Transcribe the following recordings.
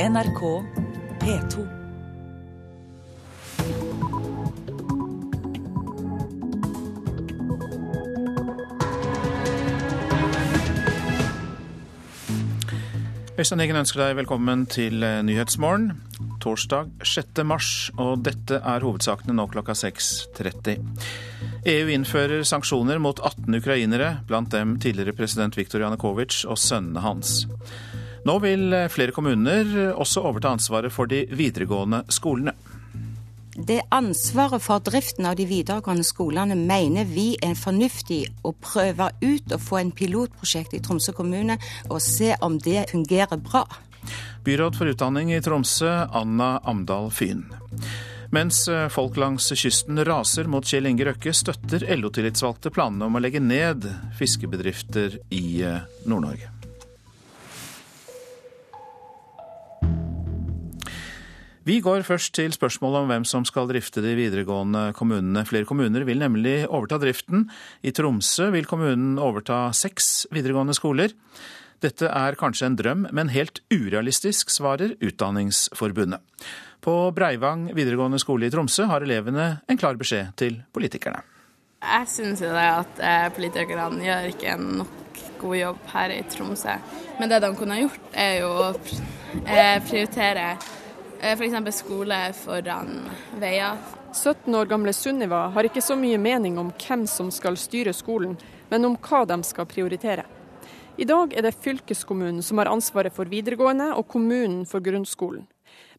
NRK P2. Øystein Heggen ønsker deg velkommen til eh, Nyhetsmorgen. Torsdag 6. mars, og dette er hovedsakene nå klokka 6.30. EU innfører sanksjoner mot 18 ukrainere, blant dem tidligere president Viktor Janukovitsj og sønnene hans. Nå vil eh, flere kommuner også overta ansvaret for de videregående skolene. Det ansvaret for driften av de videregående skolene mener vi er fornuftig å prøve ut og få en pilotprosjekt i Tromsø kommune og se om det fungerer bra. Byråd for utdanning i Tromsø, Anna Amdal Fyn. Mens eh, folk langs kysten raser mot Kjell Inge Røkke, støtter LO-tillitsvalgte planene om å legge ned fiskebedrifter i eh, Nord-Norge. Vi går først til spørsmålet om hvem som skal drifte de videregående kommunene. Flere kommuner vil nemlig overta driften. I Tromsø vil kommunen overta seks videregående skoler. Dette er kanskje en drøm, men helt urealistisk, svarer Utdanningsforbundet. På Breivang videregående skole i Tromsø har elevene en klar beskjed til politikerne. Jeg syns jo at eh, politikerne gjør ikke en nok god jobb her i Tromsø. Men det de kunne gjort, er jo å eh, prioritere F.eks. skole foran veier. 17 år gamle Sunniva har ikke så mye mening om hvem som skal styre skolen, men om hva de skal prioritere. I dag er det fylkeskommunen som har ansvaret for videregående, og kommunen for grunnskolen.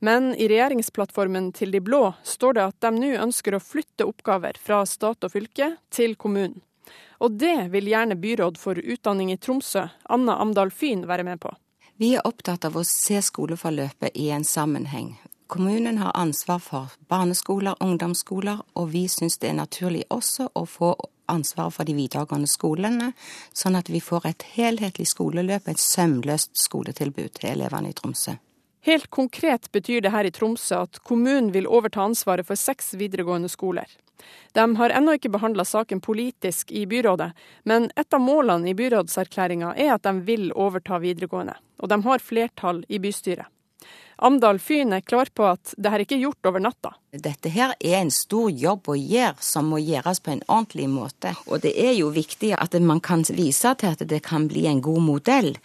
Men i regjeringsplattformen til de blå står det at de nå ønsker å flytte oppgaver fra stat og fylke til kommunen. Og det vil gjerne byråd for utdanning i Tromsø, Anna Amdal Fyn, være med på. Vi er opptatt av å se skoleforløpet i en sammenheng. Kommunen har ansvar for barneskoler, ungdomsskoler, og vi syns det er naturlig også å få ansvaret for de videregående skolene, sånn at vi får et helhetlig skoleløp, et sømløst skoletilbud til elevene i Tromsø. Helt konkret betyr det her i Tromsø at kommunen vil overta ansvaret for seks videregående skoler. De har ennå ikke behandla saken politisk i byrådet, men et av målene i byrådserklæringa er at de vil overta videregående, og de har flertall i bystyret. Amdal Fyn er klar på at det her ikke er gjort over natta. Dette her er en stor jobb å gjøre, som må gjøres på en ordentlig måte. Og det er jo viktig at man kan vise til at det kan bli en god modell,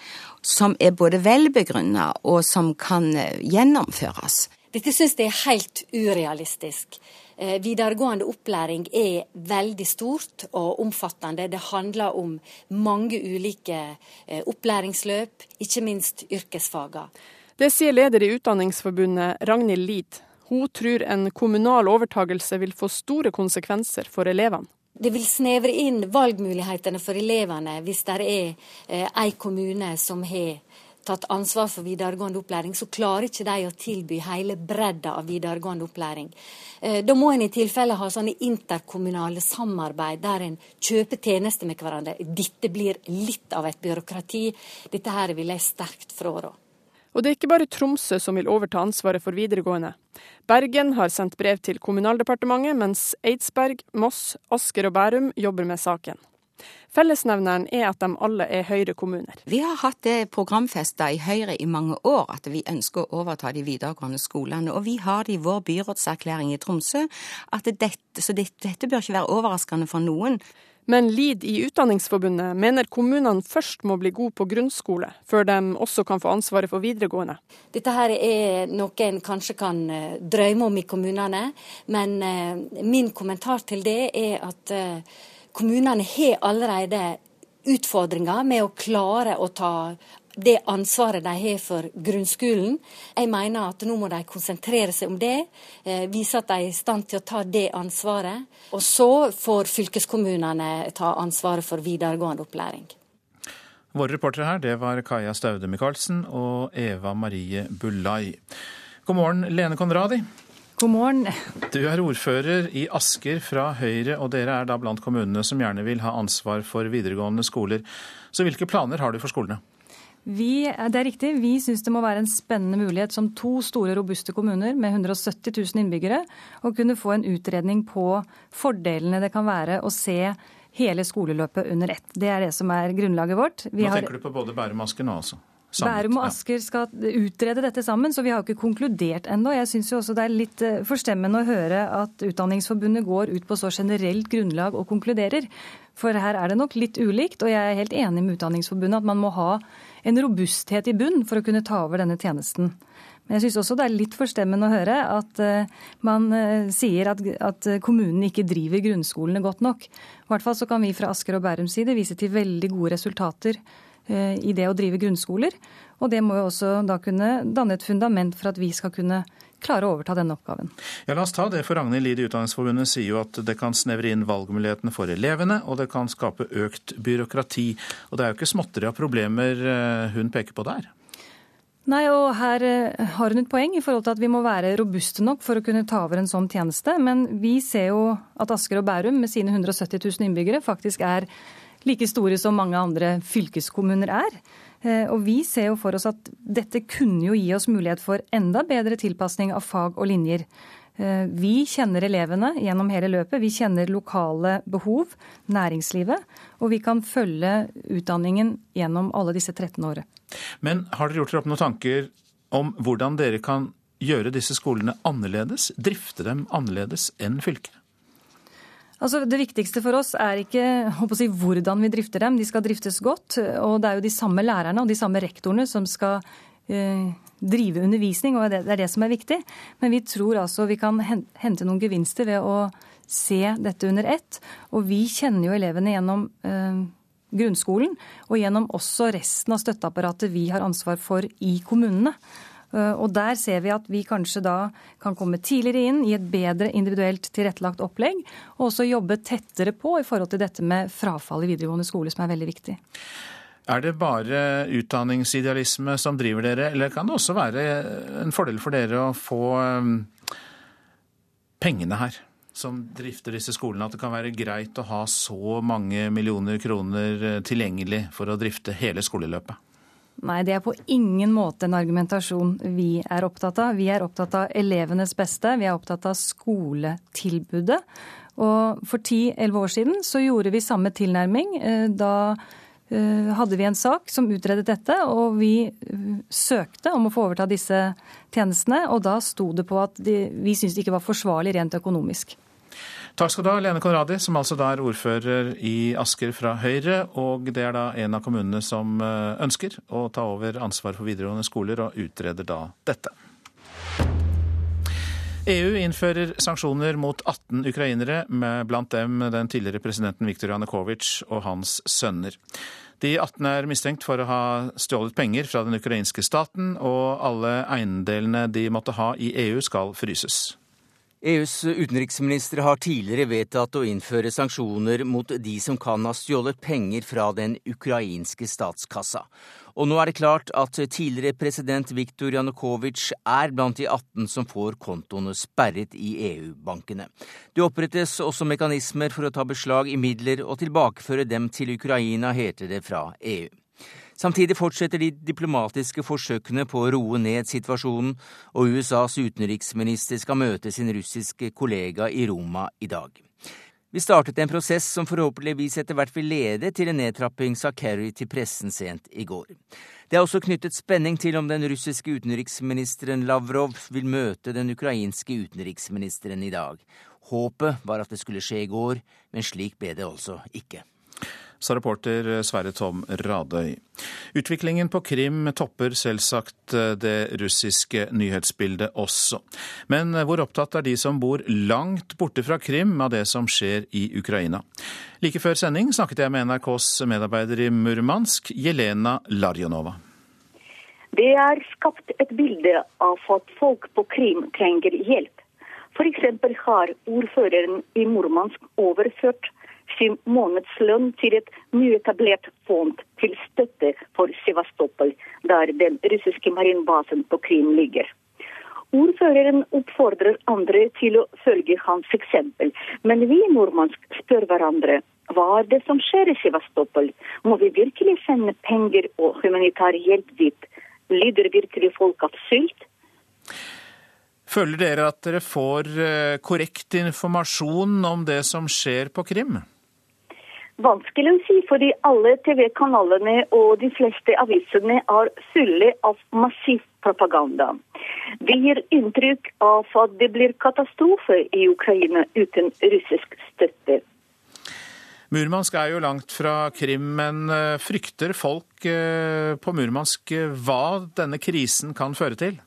som er både velbegrunna og som kan gjennomføres. Dette syns jeg er helt urealistisk. Eh, videregående opplæring er veldig stort og omfattende. Det handler om mange ulike eh, opplæringsløp, ikke minst yrkesfagene. Det sier leder i Utdanningsforbundet, Ragnhild Lid. Hun tror en kommunal overtagelse vil få store konsekvenser for elevene. Det vil snevre inn valgmulighetene for elevene hvis det er eh, kommune som har tatt ansvar for videregående opplæring, så klarer ikke de å tilby hele bredda av videregående opplæring. Eh, da må en i tilfelle ha sånne interkommunale samarbeid der en kjøper tjenester med hverandre. Dette blir litt av et byråkrati. Dette her vil jeg sterkt frårå. Og det er ikke bare Tromsø som vil overta ansvaret for videregående. Bergen har sendt brev til Kommunaldepartementet, mens Eidsberg, Moss, Asker og Bærum jobber med saken. Fellesnevneren er at de alle er Høyre-kommuner. Vi har hatt det programfesta i Høyre i mange år at vi ønsker å overta de videregående skolene. Og vi har det i vår byrådserklæring i Tromsø. Dette, så dette, dette bør ikke være overraskende for noen. Men Lid i Utdanningsforbundet mener kommunene først må bli gode på grunnskole, før de også kan få ansvaret for videregående. Dette her er noe en kanskje kan eh, drømme om i kommunene, men eh, min kommentar til det er at eh, kommunene har allerede utfordringer med å klare å ta det ansvaret de har for grunnskolen. Jeg mener at nå må de konsentrere seg om det, eh, vise at de er i stand til å ta det ansvaret. Og så får fylkeskommunene ta ansvaret for videregående opplæring. Våre reportere her, det var Kaja Staude Michaelsen og Eva Marie Bullai. God morgen, Lene Konradi. God morgen. Du er ordfører i Asker fra Høyre, og dere er da blant kommunene som gjerne vil ha ansvar for videregående skoler. Så hvilke planer har du for skolene? Vi, det er riktig. Vi syns det må være en spennende mulighet som to store, robuste kommuner med 170 000 innbyggere å kunne få en utredning på fordelene det kan være å se hele skoleløpet under ett. Det er det som er grunnlaget vårt. Vi Nå tenker du på både Bærum og Asker nå, altså? Bærum og Asker skal utrede dette sammen, så vi har jo ikke konkludert ennå. Jeg syns også det er litt eh, forstemmende å høre at Utdanningsforbundet går ut på så generelt grunnlag og konkluderer. For her er det nok litt ulikt, og jeg er helt enig med Utdanningsforbundet at man må ha en robusthet i bunn for å kunne ta over denne tjenesten. Men jeg syns også det er litt forstemmende å høre at uh, man uh, sier at, at kommunen ikke driver grunnskolene godt nok. I hvert fall så kan vi fra Asker og Bærums side vise til veldig gode resultater i det å drive grunnskoler. Og det må jo også da kunne danne et fundament for at vi skal kunne klare å overta denne oppgaven. Ja, La oss ta det, for Ragnhild Lid i Utdanningsforbundet sier jo at det kan snevre inn valgmulighetene for elevene, og det kan skape økt byråkrati. Og det er jo ikke småtteri av problemer hun peker på der? Nei, og Her eh, har hun et poeng i forhold til at vi må være robuste nok for å kunne ta over en sånn tjeneste. Men vi ser jo at Asker og Bærum med sine 170 000 innbyggere faktisk er like store som mange andre fylkeskommuner er. Eh, og vi ser jo for oss at dette kunne jo gi oss mulighet for enda bedre tilpasning av fag og linjer. Eh, vi kjenner elevene gjennom hele løpet. Vi kjenner lokale behov, næringslivet. Og vi kan følge utdanningen gjennom alle disse 13 årene. Men har dere gjort dere opp noen tanker om hvordan dere kan gjøre disse skolene annerledes? Drifte dem annerledes enn fylket? Altså, det viktigste for oss er ikke si, hvordan vi drifter dem, de skal driftes godt. Og det er jo de samme lærerne og de samme rektorene som skal eh, drive undervisning, og det er det som er viktig. Men vi tror altså vi kan hente noen gevinster ved å se dette under ett. Og vi kjenner jo elevene gjennom eh, grunnskolen, og gjennom også resten av støtteapparatet vi har ansvar for i kommunene. Eh, og Der ser vi at vi kanskje da kan komme tidligere inn i et bedre individuelt tilrettelagt opplegg, og også jobbe tettere på i forhold til dette med frafall i videregående skole, som er veldig viktig. Er det bare utdanningsidealisme som driver dere, eller kan det også være en fordel for dere å få um, pengene her? Som drifter disse skolene, at det kan være greit å ha så mange millioner kroner eh, tilgjengelig for å drifte hele skoleløpet? Nei, det er på ingen måte en argumentasjon vi er opptatt av. Vi er opptatt av elevenes beste, vi er opptatt av skoletilbudet. Og for 10-11 år siden så gjorde vi samme tilnærming eh, da Eh, hadde vi en sak som utredet dette, og vi eh, søkte om å få overta disse tjenestene. Og da sto det på at vi syntes det ikke var forsvarlig rent økonomisk. Takk skal du ha, Lene Konradi, som altså da er ordfører i Asker fra Høyre. Og det er da en av kommunene som eh, ønsker å ta over ansvar for videregående skoler, og utreder da dette. EU innfører sanksjoner mot 18 ukrainere, med blant dem den tidligere presidenten Viktor Janukovitsj og hans sønner. De 18 er mistenkt for å ha stjålet penger fra den ukrainske staten, og alle eiendelene de måtte ha i EU skal fryses. EUs utenriksministre har tidligere vedtatt å innføre sanksjoner mot de som kan ha stjålet penger fra den ukrainske statskassa. Og nå er det klart at tidligere president Viktor Janukovitsj er blant de 18 som får kontoene sperret i EU-bankene. Det opprettes også mekanismer for å ta beslag i midler og tilbakeføre dem til Ukraina, heter det fra EU. Samtidig fortsetter de diplomatiske forsøkene på å roe ned situasjonen, og USAs utenriksminister skal møte sin russiske kollega i Roma i dag. Vi startet en prosess som forhåpentligvis etter hvert vil lede til en nedtrapping, sa Kerry til pressen sent i går. Det er også knyttet spenning til om den russiske utenriksministeren Lavrov vil møte den ukrainske utenriksministeren i dag. Håpet var at det skulle skje i går, men slik ble det altså ikke sa reporter Sverre Tom Radøy. Utviklingen på Krim topper selvsagt eh, det russiske nyhetsbildet også. Men eh, hvor opptatt er de som bor langt borte fra Krim av det som skjer i Ukraina? Like før sending snakket jeg med NRKs medarbeider i Murmansk, Jelena Larjonova. Det er skapt et bilde av at folk på Krim trenger hjelp. F.eks. har ordføreren i Murmansk overført sin månedslønn til et nyetablert fond til støtte for Sevastopol, der den russiske marinbasen på Krim ligger. Ordføreren oppfordrer andre til å følge hans eksempel, men vi i Murmansk spør hverandre hva er det som skjer i Sevastopol? Må vi virkelig sende penger og humanitær hjelp dit? Lider virkelig folk av sult? Føler dere at dere får eh, korrekt informasjon om det som skjer på Krim? Vanskelig å si, fordi alle TV-kanalene og de fleste avisene er fulle av massiv propaganda. Det gir inntrykk av at det blir katastrofe i Ukraina uten russisk støtte. Murmansk er jo langt fra Krim, men eh, frykter folk eh, på Murmansk eh, hva denne krisen kan føre til?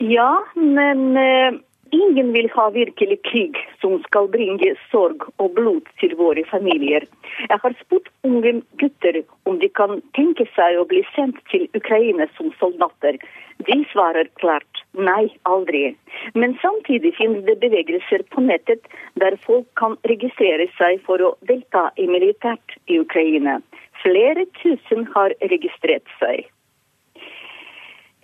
Ja, men ingen vil ha virkelig krig som skal bringe sorg og blod til våre familier. Jeg har spurt unge gutter om de kan tenke seg å bli sendt til Ukraina som soldater. De svarer klart nei, aldri. Men samtidig finnes det bevegelser på nettet der folk kan registrere seg for å delta i militært i Ukraina. Flere tusen har registrert seg.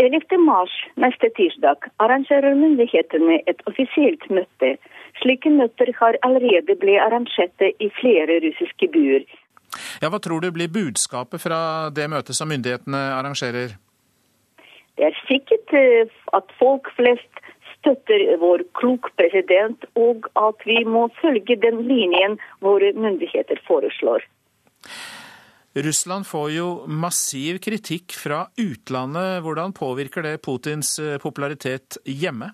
11. mars neste tirsdag arrangerer myndighetene et offisielt møte. Slike møter har allerede blitt arrangert i flere russiske byer. Ja, Hva tror du blir budskapet fra det møtet som myndighetene arrangerer? Det er sikkert eh, at folk flest støtter vår klok president, og at vi må følge den linjen våre myndigheter foreslår. Russland får jo massiv kritikk fra utlandet. Hvordan påvirker det Putins eh, popularitet hjemme?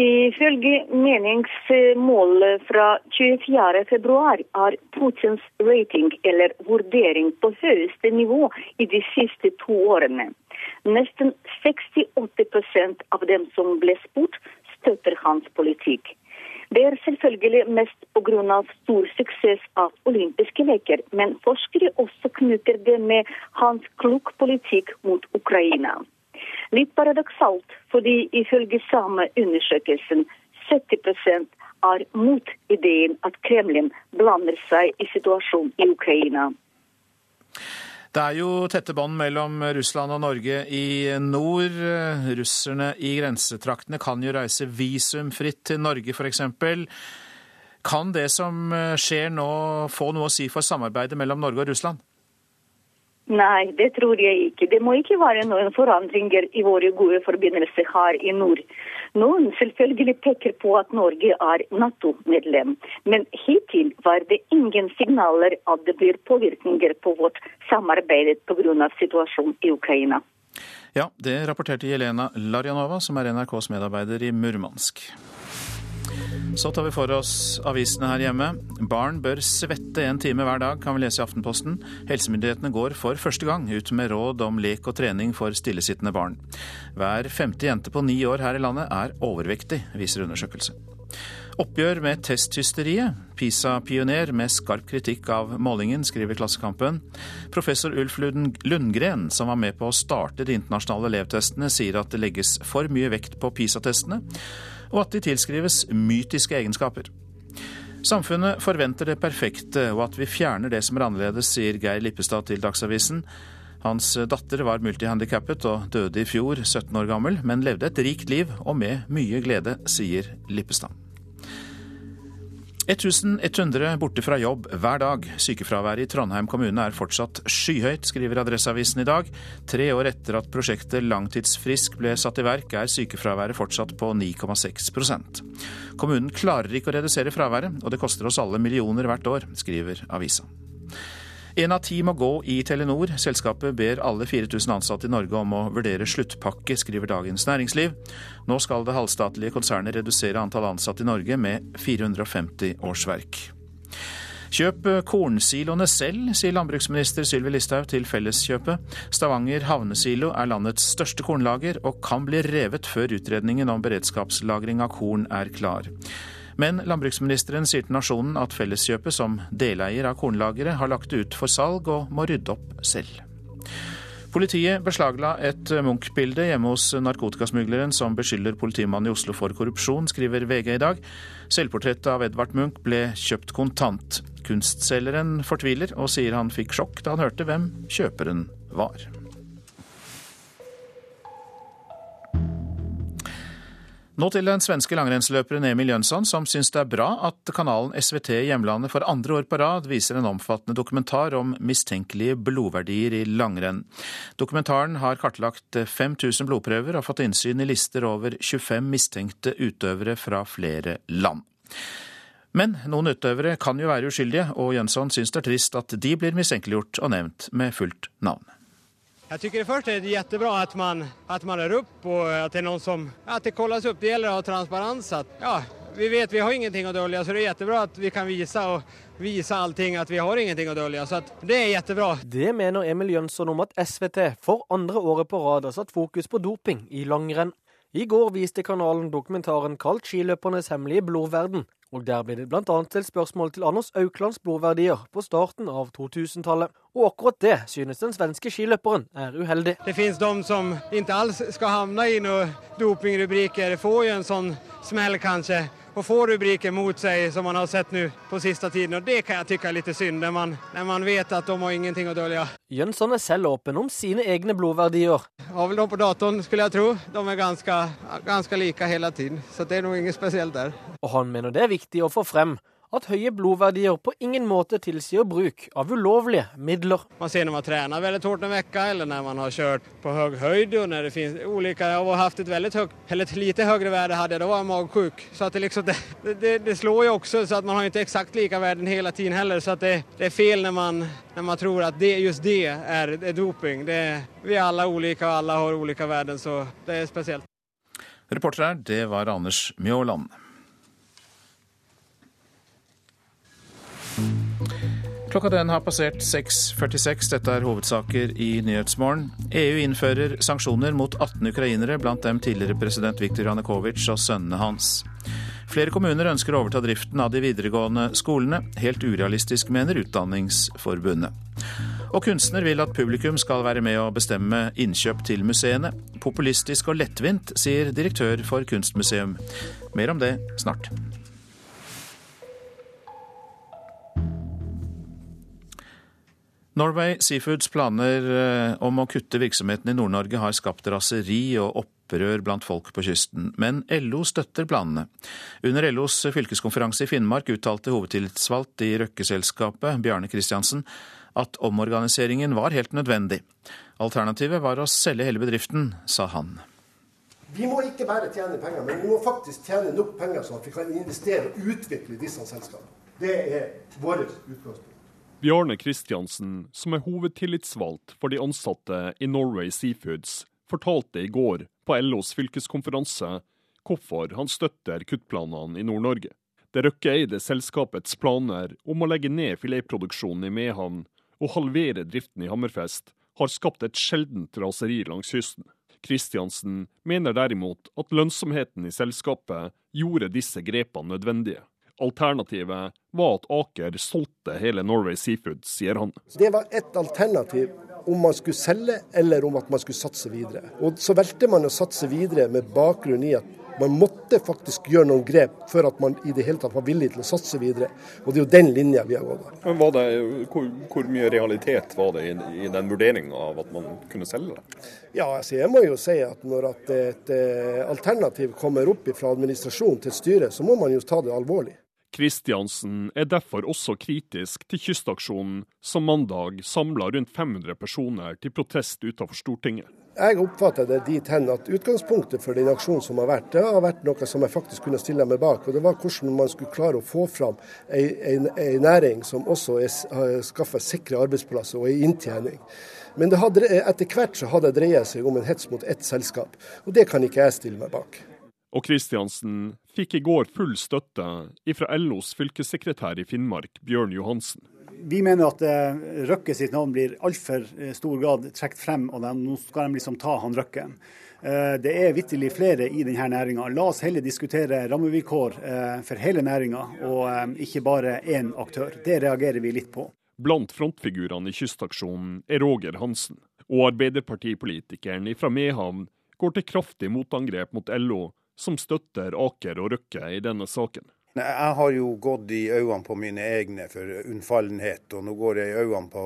Ifølge meningsmålet fra 24.2 er Putins rating, eller vurdering, på høyeste nivå i de siste to årene. Nesten 68% av dem som ble spurt, støtter hans politikk. Det er selvfølgelig mest pga. stor suksess av olympiske leker, men forskere også knytter det med hans klok politikk mot Ukraina. Litt paradoksalt, fordi ifølge samme undersøkelsen 70% er mot ideen at Kremlin blander seg i situasjonen i Ukraina. Det er jo tette bånd mellom Russland og Norge i nord. Russerne i grensetraktene kan jo reise visumfritt til Norge f.eks. Kan det som skjer nå få noe å si for samarbeidet mellom Norge og Russland? Nei, det tror jeg ikke. Det må ikke være noen forandringer i våre gode forbindelser her i nord. Noen selvfølgelig peker på at Norge er Nato-medlem, men hittil var det ingen signaler at det blir påvirkninger på vårt samarbeid pga. situasjonen i Ukraina. Ja, det rapporterte Jelena Larjanova, som er NRKs medarbeider i Murmansk. Så tar vi for oss avisene her hjemme. Barn bør svette en time hver dag, kan vi lese i Aftenposten. Helsemyndighetene går for første gang ut med råd om lek og trening for stillesittende barn. Hver femte jente på ni år her i landet er overvektig, viser undersøkelse. Oppgjør med testhysteriet. PISA-pioner med skarp kritikk av målingen, skriver Klassekampen. Professor Ulf Lundgren, som var med på å starte de internasjonale elevtestene, sier at det legges for mye vekt på PISA-testene og at de tilskrives mytiske egenskaper. Samfunnet forventer det perfekte, og at vi fjerner det som er annerledes, sier Geir Lippestad til Dagsavisen. Hans datter var multihandikappet og døde i fjor, 17 år gammel, men levde et rikt liv og med mye glede, sier Lippestad. 1100 borte fra jobb hver dag. Sykefraværet i Trondheim kommune er fortsatt skyhøyt, skriver Adresseavisen i dag. Tre år etter at prosjektet Langtidsfrisk ble satt i verk, er sykefraværet fortsatt på 9,6% Kommunen klarer ikke å redusere fraværet, og det koster oss alle millioner hvert år, skriver avisa. En av ti må gå i Telenor. Selskapet ber alle 4000 ansatte i Norge om å vurdere sluttpakke, skriver Dagens Næringsliv. Nå skal det halvstatlige konsernet redusere antall ansatte i Norge med 450 årsverk. Kjøp kornsiloene selv, sier landbruksminister Sylvi Listhaug til Felleskjøpet. Stavanger havnesilo er landets største kornlager, og kan bli revet før utredningen om beredskapslagring av korn er klar. Men landbruksministeren sier til Nasjonen at Felleskjøpet som deleier av kornlageret har lagt det ut for salg og må rydde opp selv. Politiet beslagla et Munch-bilde hjemme hos narkotikasmugleren som beskylder politimannen i Oslo for korrupsjon, skriver VG i dag. Selvportrettet av Edvard Munch ble kjøpt kontant. Kunstselgeren fortviler og sier han fikk sjokk da han hørte hvem kjøperen var. Nå til den svenske langrennsløperen Emil Jønsson, som syns det er bra at kanalen SVT i hjemlandet for andre år på rad viser en omfattende dokumentar om mistenkelige blodverdier i langrenn. Dokumentaren har kartlagt 5000 blodprøver og fått innsyn i lister over 25 mistenkte utøvere fra flere land. Men noen utøvere kan jo være uskyldige, og Jønsson syns det er trist at de blir mistenkeliggjort og nevnt med fullt navn. Jeg syns det først er kjempebra at at man er opp, og at det er noen som at det kolles opp. Det gjelder å ha transparens. Ja, vi vet vi har ingenting å dølge, så det er kjempebra at vi kan vise, og vise allting at vi har ingenting å dølge. Så det er kjempebra. Det mener Emil Jønsson om at SVT for andre året på rad har satt fokus på doping i langrenn. I går viste kanalen dokumentaren kalt 'Skiløpernes hemmelige blodverden', og der ble det bl.a. stilt spørsmål til Anders Auklands blodverdier på starten av 2000-tallet. Og akkurat det synes den svenske skiløperen er uheldig. Det finnes de som ikke alls skal havne i noen dopingrubriker. Får jo en sånn smell, kanskje og få rubriker mot seg, som man har sett nå på siste tiden. Og Det kan jeg tykke er litt synd, når man, når man vet at de har ingenting å dølge. Jønsson er selv åpen om sine egne blodverdier. Har vel de på datoen, skulle jeg tro. De er ganske, ganske like hele tiden, så det er noe inget spesielt der. Og han mener det er viktig å få frem at høye blodverdier på ingen måte tilsier bruk av ulovlige midler. Man ser når man trener veldig hardt en uke, eller når man har kjørt på høy høyde. og når det finnes ulike, Jeg har hatt et veldig høyt, eller et lite høyere verdi hadde jeg, da var jeg magsjuk. Så det, liksom, det, det, det, slår jo også, så at man har ikke eksakt like verden hele tiden heller. Så det, det, er feil når man, når man tror at just det er, er doping. vi er alle ulike, og alle har ulike verden, så det er spesielt. Reporter her, det var Anders Mjåland. Klokka den har passert 6.46. Dette er hovedsaker i Nyhetsmorgen. EU innfører sanksjoner mot 18 ukrainere, blant dem tidligere president Viktor Janukovitsj og sønnene hans. Flere kommuner ønsker å overta driften av de videregående skolene. Helt urealistisk, mener Utdanningsforbundet. Og kunstner vil at publikum skal være med å bestemme innkjøp til museene. Populistisk og lettvint, sier direktør for Kunstmuseum. Mer om det snart. Norway Seafoods planer eh, om å kutte virksomheten i Nord-Norge har skapt raseri og opprør blant folk på kysten, men LO støtter planene. Under LOs fylkeskonferanse i Finnmark uttalte hovedtillitsvalgt i Røkke-selskapet, Bjarne Kristiansen, at omorganiseringen var helt nødvendig. Alternativet var å selge hele bedriften, sa han. Vi må ikke bare tjene penger, men vi må faktisk tjene nok penger sånn at vi kan investere og utvikle disse selskapene. Det er vårt utgangspunkt. Bjarne Kristiansen, som er hovedtillitsvalgt for de ansatte i Norway Seafoods, fortalte i går på LOs fylkeskonferanse hvorfor han støtter kuttplanene i Nord-Norge. Det Røkke-eide selskapets planer om å legge ned filetproduksjonen i Mehamn og halvere driften i Hammerfest har skapt et sjeldent raseri langs kysten. Kristiansen mener derimot at lønnsomheten i selskapet gjorde disse grepene nødvendige. Alternativet var at Aker solgte hele Norway Seafood, sier han. Det var et alternativ om man skulle selge eller om at man skulle satse videre. Og Så valgte man å satse videre med bakgrunn i at man måtte faktisk gjøre noen grep for at man i det hele tatt var villig til å satse videre. Og det er jo den linja vi har gått av. Men det, hvor, hvor, mye realitet var det i, i den vurderinga av at man kunne selge det? Ja, altså jeg må jo si at når at et eh, alternativ kommer opp fra administrasjon til styret, så må man jo ta det alvorlig. Kristiansen er derfor også kritisk til Kystaksjonen, som mandag samla rundt 500 personer til protest utenfor Stortinget. Jeg oppfatter det dit hen at utgangspunktet for den aksjonen som har vært, det har vært noe som jeg faktisk kunne stille meg bak. og Det var hvordan man skulle klare å få fram ei næring som også er, skaffer sikre arbeidsplasser og ei inntjening. Men hadde, etter hvert så hadde det dreid seg om en hets mot ett selskap, og det kan ikke jeg stille meg bak. Og Kristiansen fikk i går full støtte fra LOs fylkessekretær i Finnmark, Bjørn Johansen. Vi mener at uh, Røkke sitt navn blir altfor uh, stor grad trukket frem, og de, nå skal de liksom ta han Røkken. Uh, det er vitterlig flere i denne næringa. La oss heller diskutere rammevilkår for hele næringa, og ikke bare én aktør. Det reagerer vi litt på. Blant frontfigurene i Kystaksjonen er Roger Hansen. Og Arbeiderpartipolitikeren fra Mehamn går til kraftig motangrep mot LO som støtter Aker og Røkke i denne saken. Jeg har jo gått i øynene på mine egne for unnfallenhet, og nå går jeg i øynene på,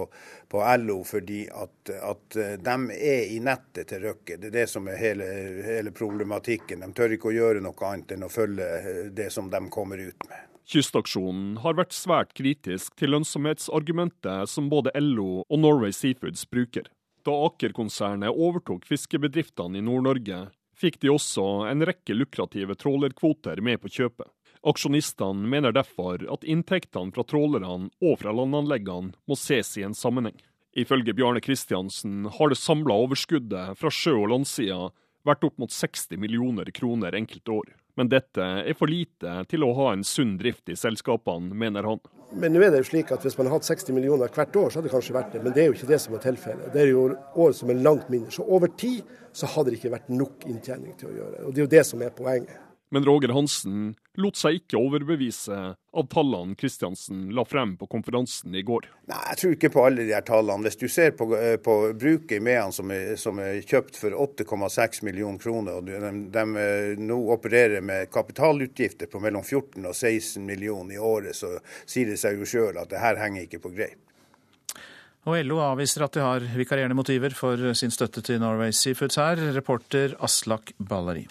på LO fordi at, at, de er i nettet til Røkke. Det er det som er hele, hele, problematikken. De tør ikke å gjøre noe annet enn å følge det som de kommer ut med. Kystaksjonen har vært svært kritisk til lønnsomhetsargumentet som både LO og Norway Seafoods bruker. Da Aker-konsernet overtok fiskebedriftene i Nord-Norge, fikk de også en rekke lukrative trålerkvoter med på kjøpet. Aksjonistene mener derfor at inntektene fra trålerne og fra landanleggene må ses i en sammenheng. Ifølge Bjarne Kristiansen har det samla overskuddet fra sjø- og landsida vært opp mot 60 millioner kroner enkelte år. Men dette er for lite til å ha en sunn drift i selskapene, mener han. Men nå er det jo slik at hvis man hadde hatt 60 millioner hvert år, så hadde det kanskje vært det. Men det er jo ikke det som er tilfellet. Det er jo år som er langt mindre. Så over tid så hadde det ikke vært nok inntjening til å gjøre. Og det er jo det som er poenget. Men Roger Hansen lot seg ikke overbevise av tallene Kristiansen la frem på konferansen i går. Nei, Jeg tror ikke på alle de her tallene. Hvis du ser på, eh, på bruket i Mehamn som, er- som er kjøpt for 8,6 millioner kroner, og de, de, eh, nå opererer med kapitalutgifter på mellom 14 og 16 millioner i året, så sier det seg jo sjøl at det her henger ikke på greip. Og LO avviser at de har vikarierende motiver for sin støtte til Norway Seafoods her. Reporter Aslak Balleri.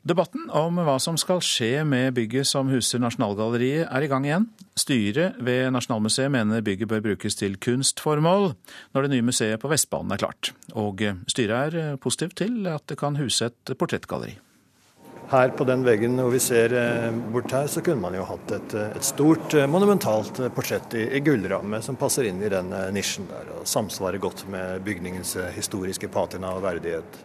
Debatten om hva som skal skje med bygget som huser Nasjonalgalleriet er i gang igjen. Styret ved Nasjonalmuseet mener bygget bør brukes til kunstformål når det nye museet på Vestbanen er klart. Og styret er positivt til at det kan huse et portrettgalleri. Her på den veggen hvor vi ser eh, bort her, så kunne man jo hatt et, eh, et stort, eh, monumentalt portrett i, i gullramme som passer inn i den nisjen der, og samsvarer godt med bygningens historiske patina og verdighet.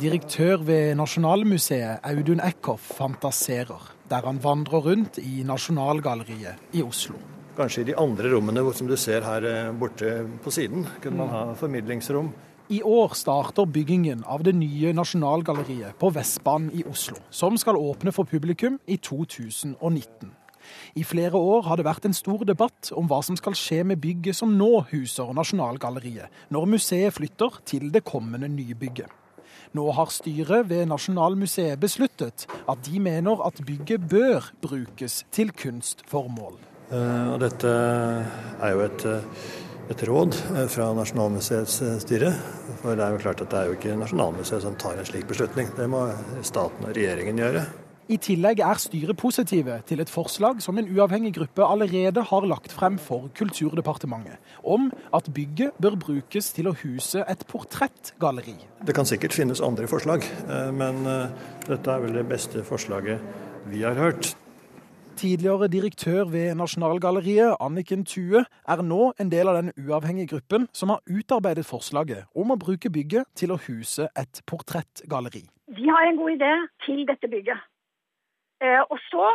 Direktør ved Nasjonalmuseet, Audun Eckhoff, fantaserer der han vandrer rundt i Nasjonalgalleriet i Oslo. Kanskje i de andre rommene som du ser her borte på siden, kunne man ha formidlingsrom. I år starter byggingen av det nye Nasjonalgalleriet på Vestbanen i Oslo, som skal åpne for publikum i 2019. I flere år har det vært en stor debatt om hva som skal skje med bygget som nå huser Nasjonalgalleriet, når museet flytter til det kommende nybygget. Nå har styret ved Nasjonalmuseet besluttet at de mener at bygget bør brukes til kunstformål. Og dette er jo et, et råd fra Nasjonalmuseets styre. For det er jo klart at det er jo ikke Nasjonalmuseet som tar en slik beslutning. Det må staten og regjeringen gjøre. I tillegg er styret positive til et forslag som en uavhengig gruppe allerede har lagt frem for Kulturdepartementet, om at bygget bør brukes til å huse et portrettgalleri. Det kan sikkert finnes andre forslag, men dette er vel det beste forslaget vi har hørt. Tidligere direktør ved Nasjonalgalleriet, Anniken Thue, er nå en del av den uavhengige gruppen som har utarbeidet forslaget om å bruke bygget til å huse et portrettgalleri. Vi har en god idé til dette bygget. Eh, og så,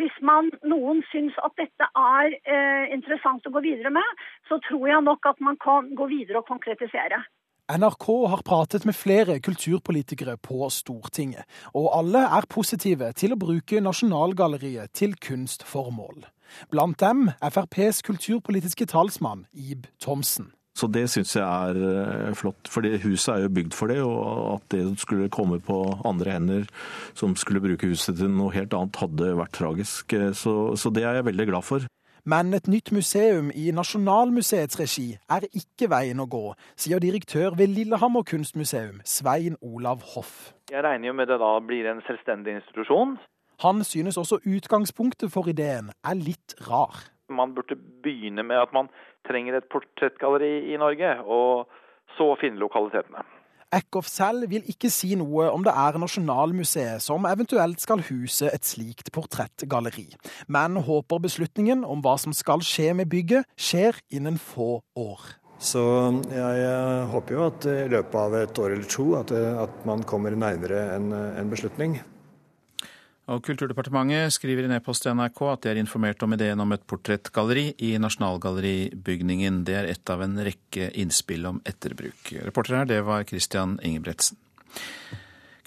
hvis man, noen syns at dette er eh, interessant å gå videre med, så tror jeg nok at man kan gå videre og konkretisere. NRK har pratet med flere kulturpolitikere på Stortinget, og alle er positive til å bruke Nasjonalgalleriet til kunstformål. Blant dem FrPs kulturpolitiske talsmann Ib Thomsen. Så det syns jeg er flott, for huset er jo bygd for det. Og at det skulle komme på andre hender som skulle bruke huset til noe helt annet, hadde vært tragisk. Så, så det er jeg veldig glad for. Men et nytt museum i Nasjonalmuseets regi er ikke veien å gå, sier direktør ved Lillehammer kunstmuseum, Svein Olav Hoff. Jeg regner jo med det da blir en selvstendig institusjon. Han synes også utgangspunktet for ideen er litt rar. Man burde begynne med at man trenger et portrettgalleri i Norge, og så finne lokalitetene. Eckhoff selv vil ikke si noe om det er Nasjonalmuseet som eventuelt skal huse et slikt portrettgalleri, men håper beslutningen om hva som skal skje med bygget, skjer innen få år. Så jeg håper jo at i løpet av et år eller to at, at man kommer nærmere en, en beslutning. Og Kulturdepartementet skriver i e-post til NRK at de er informert om ideen om et portrettgalleri i Nasjonalgalleribygningen. Det er ett av en rekke innspill om etterbruk. Reporter her, det var Christian Ingebretsen.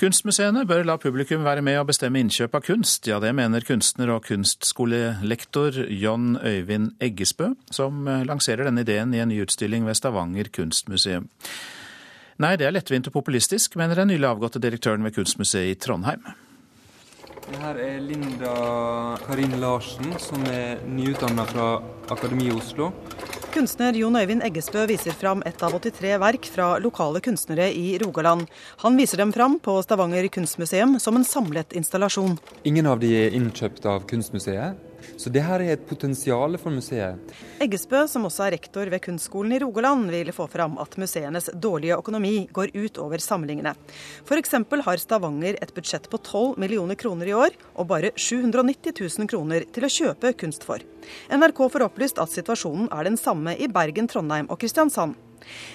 Kunstmuseene bør la publikum være med å bestemme innkjøp av kunst. Ja, det mener kunstner og kunstskolelektor John Øyvind Eggesbø, som lanserer denne ideen i en ny utstilling ved Stavanger kunstmuseum. Nei, det er lettvint og populistisk, mener den nylig avgåtte direktøren ved Kunstmuseet i Trondheim. Det her er Linda Karin Larsen, som er nyutdanna fra Akademiet i Oslo. Kunstner Jon Øyvind Eggesbø viser fram ett av 83 verk fra lokale kunstnere i Rogaland. Han viser dem fram på Stavanger kunstmuseum som en samlet installasjon. Ingen av de er innkjøpt av Kunstmuseet. Så det her er et potensial for museet. Eggesbø, som også er rektor ved Kunstskolen i Rogaland, vil få fram at museenes dårlige økonomi går ut over samlingene. F.eks. har Stavanger et budsjett på 12 millioner kroner i år, og bare 790 000 kroner til å kjøpe kunst for. NRK får opplyst at situasjonen er den samme i Bergen, Trondheim og Kristiansand.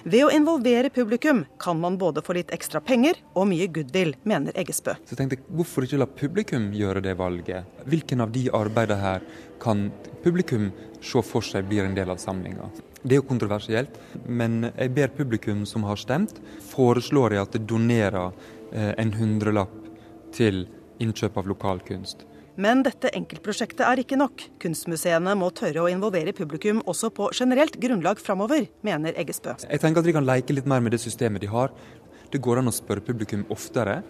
Ved å involvere publikum kan man både få litt ekstra penger og mye goodwill, mener Eggesbø. Så jeg tenkte, Hvorfor ikke la publikum gjøre det valget? Hvilken av de arbeidene her kan publikum se for seg blir en del av samlinga? Det er jo kontroversielt, men jeg ber publikum som har stemt, foreslår jeg at det donerer eh, en hundrelapp til innkjøp av lokalkunst. Men dette enkeltprosjektet er ikke nok. Kunstmuseene må tørre å involvere publikum også på generelt grunnlag framover, mener Eggesbø. Jeg tenker at de kan leke litt mer med det systemet de har. Det går an å spørre publikum oftere.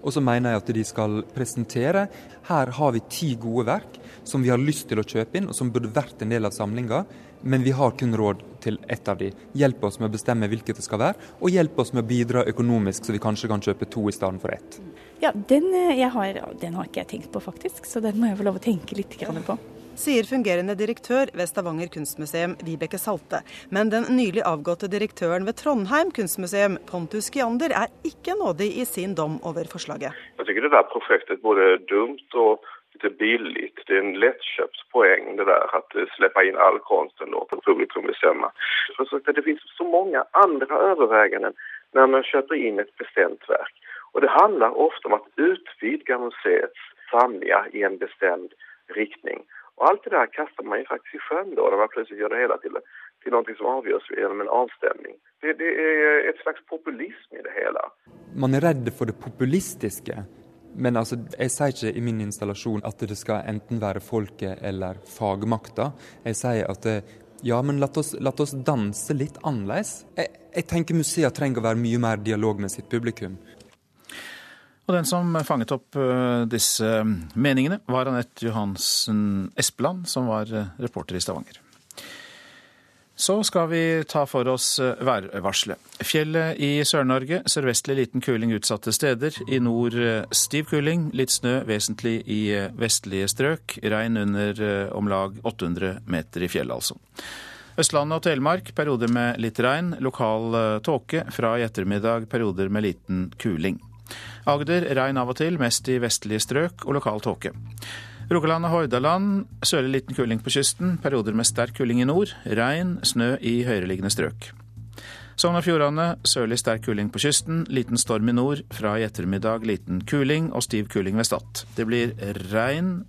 Og så mener jeg at de skal presentere her har vi ti gode verk som vi har lyst til å kjøpe inn, og som burde vært en del av samlinga, men vi har kun råd til ett av de. Hjelp oss med å bestemme hvilket det skal være, og hjelp oss med å bidra økonomisk, så vi kanskje kan kjøpe to i stedet for ett. Ja, den, eh, har, den, har, ikke jeg tenkt på faktisk, så den må jeg få lov å tenke litt på. Sier fungerende direktør ved Stavanger kunstmuseum, Vibeke Salte. Men den nylig avgåtte direktøren ved Trondheim kunstmuseum, Pontus Giander, er ikke nådig i sin dom over forslaget. Jeg syns det der prosjektet både dumt og litt billig. Det er en lettkjøpt poeng det der at slippe inn all kunsten og publikum bestemme. Det finnes så mange andre overveielser når man kjøper inn et bestemt verk. Og Det handler ofte om å utvide museets samlinger i en bestemt retning. Og Alt det der kaster man faktisk i sjøen da, når man plutselig gjør det hele til, til noe som avgjøres gjennom en avstemning. Det, det er et slags populisme i det hele. Man er redd for det populistiske. Men altså, jeg sier ikke i min installasjon at det skal enten være folket eller fagmakta. Jeg sier at ja, men la oss, oss danse litt annerledes. Jeg, jeg tenker museer trenger å være mye mer dialog med sitt publikum. Og den som fanget opp eh, disse meningene, var Anette Johansen Espeland, som var eh, reporter i Stavanger. Så skal vi ta for oss eh, værvarselet. Fjellet i Sør-Norge sørvestlig liten kuling utsatte steder. I nord stiv kuling, litt snø vesentlig i vestlige strøk. Regn under om lag 800 meter i fjellet, altså. Østlandet og Telemark perioder med litt regn. Lokal tåke. Fra i ettermiddag perioder med liten kuling. Agder regn av og til, mest i vestlige strøk og lokal tåke. Rogaland og Hordaland sørlig liten kuling på kysten, perioder med sterk kuling i nord. Regn, snø i høyereliggende strøk. Sogn og Fjordane sørlig sterk kuling på kysten, liten storm i nord. Fra i ettermiddag liten kuling og stiv kuling ved Stad. Det blir regn,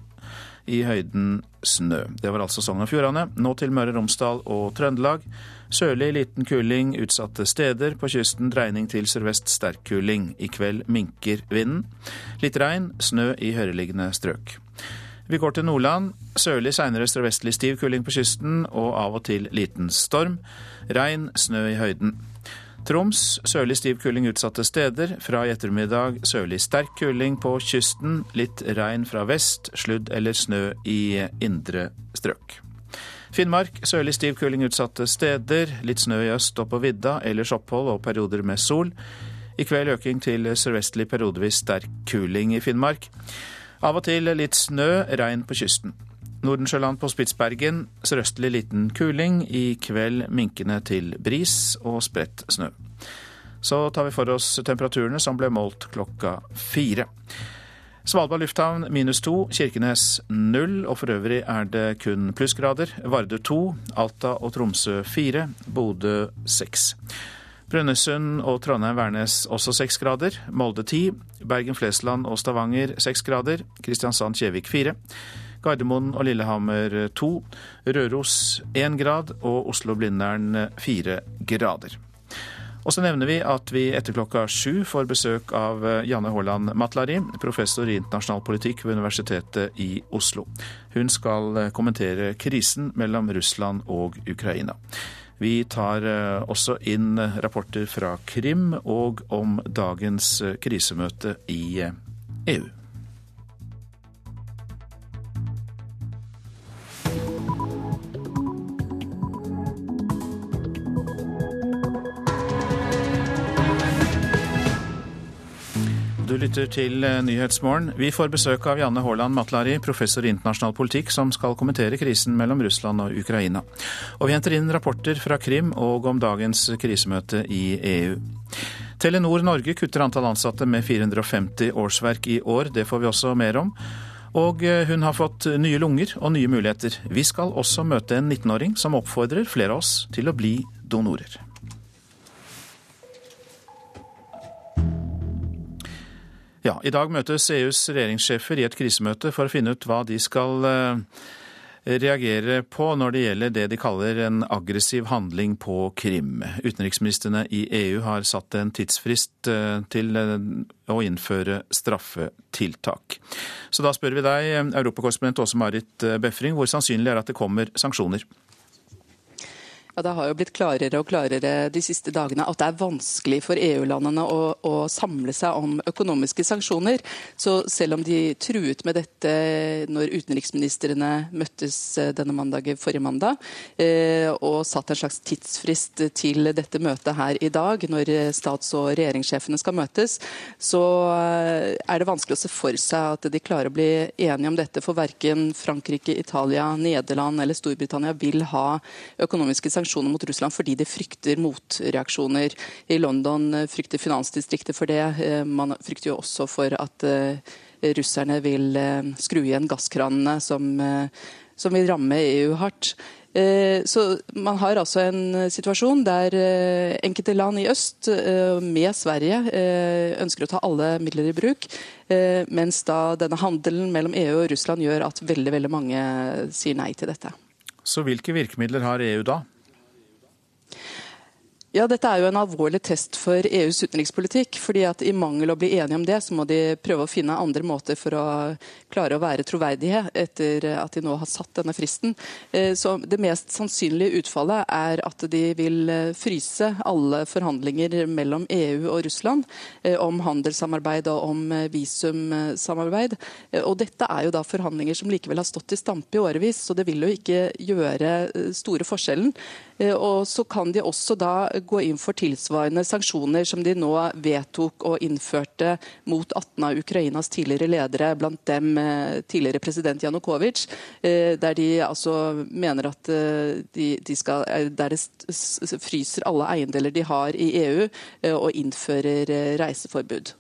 i høyden snø. Det var altså Sogn og Fjordane. Nå til Møre og Romsdal og Trøndelag. Sørlig liten kuling utsatte steder. På kysten dreining til sørvest sterk kuling. I kveld minker vinden. Litt regn, snø i høyereliggende strøk. Vi går til Nordland. Sørlig, seinere sørvestlig stiv kuling på kysten og av og til liten storm. Regn, snø i høyden. Troms sørlig stiv kuling utsatte steder. Fra i ettermiddag sørlig sterk kuling på kysten. Litt regn fra vest. Sludd eller snø i indre strøk. Finnmark sørlig stiv kuling utsatte steder. Litt snø i øst og på vidda. Ellers opphold og perioder med sol. I kveld øking til sørvestlig periodevis sterk kuling i Finnmark. Av og til litt snø, regn på kysten. Nordensjøland på Spitsbergen sørøstlig liten kuling. I kveld minkende til bris og spredt snø. Så tar vi for oss temperaturene som ble målt klokka fire. Svalbard lufthavn minus to, Kirkenes null, og for øvrig er det kun plussgrader. Vardø to, Alta og Tromsø fire, Bodø seks. Brønnøysund og Trondheim-Værnes også seks grader. Molde ti, Bergen-Flesland og Stavanger seks grader. Kristiansand-Kjevik fire. Gardermoen og Lillehammer to, Røros én grad og Oslo-Blindern fire grader. Og så nevner vi at vi etter klokka sju får besøk av Janne Haaland Matlari, professor i internasjonal politikk ved Universitetet i Oslo. Hun skal kommentere krisen mellom Russland og Ukraina. Vi tar eh, også inn rapporter fra Krim og om dagens krisemøte i EU. Du lytter til eh, Nyhetsmorgen. Vi får besøk av Janne Haaland Matlari, professor i internasjonal politikk, som skal kommentere krisen mellom Russland og Ukraina. Og vi henter inn rapporter fra Krim og om dagens krisemøte i EU. Telenor Norge kutter antall ansatte med 450 årsverk i år. Det får vi også mer om. Og eh, hun har fått nye lunger og nye muligheter. Vi skal også møte en 19-åring som oppfordrer flere av oss til å bli donorer. Ja, I dag møtes EUs regjeringssjefer i et krisemøte for å finne ut hva de skal eh, reagere på når det gjelder det de kaller en aggressiv handling på Krim. Utenriksministrene i EU har satt en tidsfrist eh, til eh, å innføre straffetiltak. Så da spør vi deg, europakorrespondent Åse Marit Befring, hvor sannsynlig er at det kommer sanksjoner? Ja, Det har jo blitt klarere og klarere de siste dagene at det er vanskelig for EU-landene å, å, samle seg om økonomiske sanksjoner. Så selv om de truet med dette når utenriksministrene møttes eh, denne mandagen forrige mandag, eh, og satt en slags tidsfrist til dette møtet her i dag, når stats- og regjeringssjefene skal møtes, så eh, er det vanskelig å se for seg at de klarer å bli enige om dette. For verken Frankrike, Italia, Nederland eller Storbritannia vil ha økonomiske sanksjoner sanksjoner mot Russland fordi de frykter motreaksjoner. I London eh, frykter finansdistriktet for det. Eh, man frykter jo også for at eh, russerne vil skru igjen gasskranene, som, som vil ramme EU hardt. Så Man har altså en situasjon der enkelte land i øst, med Sverige, ønsker å ta alle midler i bruk, mens da denne handelen mellom EU og Russland gjør at veldig, veldig mange sier nei til dette. Så hvilke virkemidler har EU da? Ja, Dette er jo en alvorlig test for EUs utenrikspolitikk. fordi at I mangel å bli enige om det, så må de prøve å finne andre måter for å klare å være troverdige etter at de nå har satt denne fristen. Eh, så Det mest sannsynlige utfallet er at de vil eh, fryse alle forhandlinger mellom EU og Russland eh, om handelssamarbeid og om visumsamarbeid. Og Dette er jo da forhandlinger som likevel har stått i stampe i årevis, så det vil jo ikke gjøre store forskjellen. Og så kan de også da gå inn for tilsvarende sanksjoner som de nå vedtok og innførte mot 18 av Ukrainas tidligere ledere, blant dem eh, tidligere president Janukovitsj, eh, der de altså mener at eh, de, de skal, der det fryser alle eiendeler de har i EU, og innfører reiseforbud.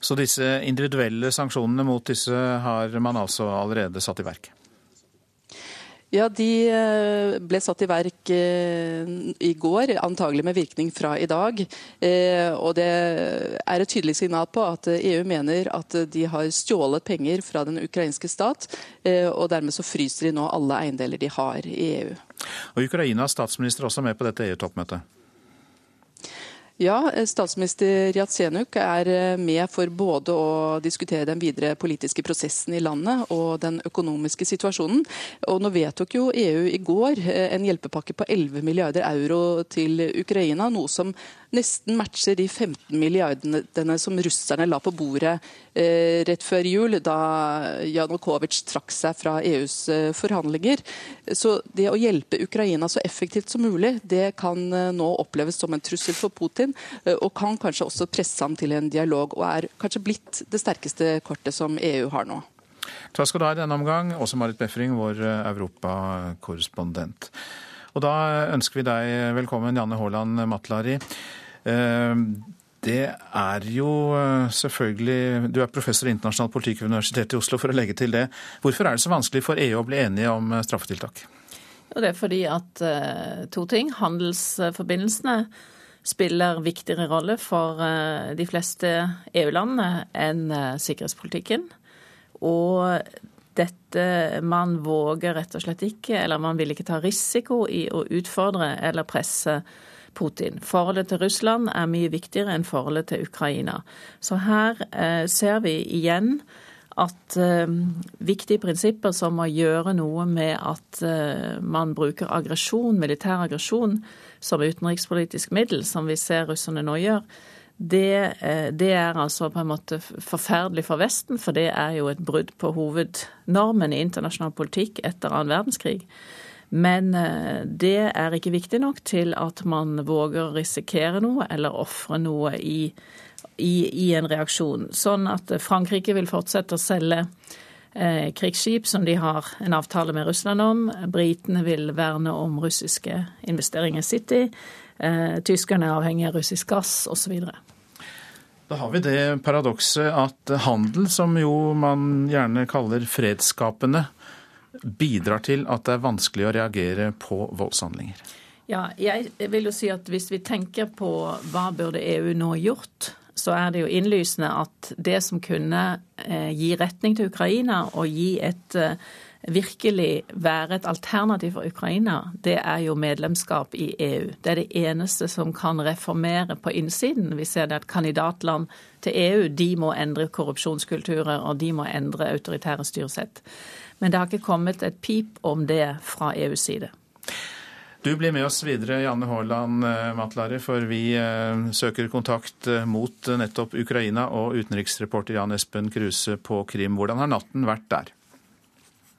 Så disse individuelle sanksjonene mot disse har man altså allerede satt i verk? Ja, De eh, ble satt i verk eh, i går, antagelig med virkning fra i dag. Eh, og Det er et tydelig signal på at EU mener at de har stjålet penger fra den ukrainske stat, og dermed så fryser de nå alle eiendeler de har i EU. Og Ukrainas statsminister også med på dette EU-toppmøtet? Ja, statsminister Jatsenuk er eh, med for både å diskutere den videre politiske prosessen i landet og den økonomiske situasjonen. Og nå vedtok jo EU i går eh, en hjelpepakke på 11 milliarder euro til Ukraina, noe som nesten matcher de 15 milliardene som russerne la på bordet eh, rett før jul, da Janukovitsj trakk seg fra EUs eh, forhandlinger. Så det å hjelpe Ukraina så effektivt som mulig, det kan eh, nå oppleves som en trussel for Putin, eh, og kan kanskje også presse ham til en dialog, og er kanskje blitt det sterkeste kortet som EU har nå. Takk skal du ha i denne omgang, også Marit Befring, vår eh, europakorrespondent. Og da ønsker vi deg velkommen, Janne Haaland Matlari. Eh, det er jo eh, selvfølgelig Du er professor i internasjonal politikk ved Universitetet i Oslo, for å legge til det. Hvorfor er det så vanskelig for EU å bli enige om eh, straffetiltak? Det er fordi at to ting. Handelsforbindelsene spiller viktigere rolle for de fleste EU-landene enn sikkerhetspolitikken. Og dette man våger rett og slett ikke, eller man vil ikke ta risiko i å utfordre eller presse Putin. Forholdet til Russland er mye viktigere enn forholdet til Ukraina. Så her eh, ser vi igjen at eh, viktige prinsipper som å gjøre noe med at eh, man bruker aggresjon, militær aggresjon som utenrikspolitisk middel, som vi ser russerne nå gjør, det, eh, det, er altså på en måte forferdelig for Vesten, for det er jo et brudd på hovednormen i internasjonal politikk etter annen verdenskrig. Men eh, det er ikke viktig nok til at man våger risikere noe eller ofre noe i i, i en reaksjon. Sånn at Frankrike vil fortsette å selge eh, krigsskip som de har en avtale med Russland om. Britene vil verne om russiske investeringer i City. Eh, tyskerne er avhengig av russisk gass osv. Da har vi det paradokset at handel, som jo man gjerne kaller fredsskapende, bidrar til at det er vanskelig å reagere på voldshandlinger. Ja, jeg vil jo si at Hvis vi tenker på hva burde EU nå gjort, så er det jo innlysende at det som kunne eh, gi retning til Ukraina og gi et eh, virkelig være et alternativ for Ukraina, det er jo medlemskap i EU. Det er det eneste som kan reformere på innsiden. Vi ser det at kandidatland til EU de må endre korrupsjonskulturer og de må endre autoritære styresett. Men det har ikke kommet et pip om det fra EUs side. Du blir med oss videre, Janne Haaland Matlare, Matlari, for vi eh, søker kontakt eh, mot nettopp Ukraina og utenriksreporter Jan Espen Kruse på Krim. Hvordan har natten vært der?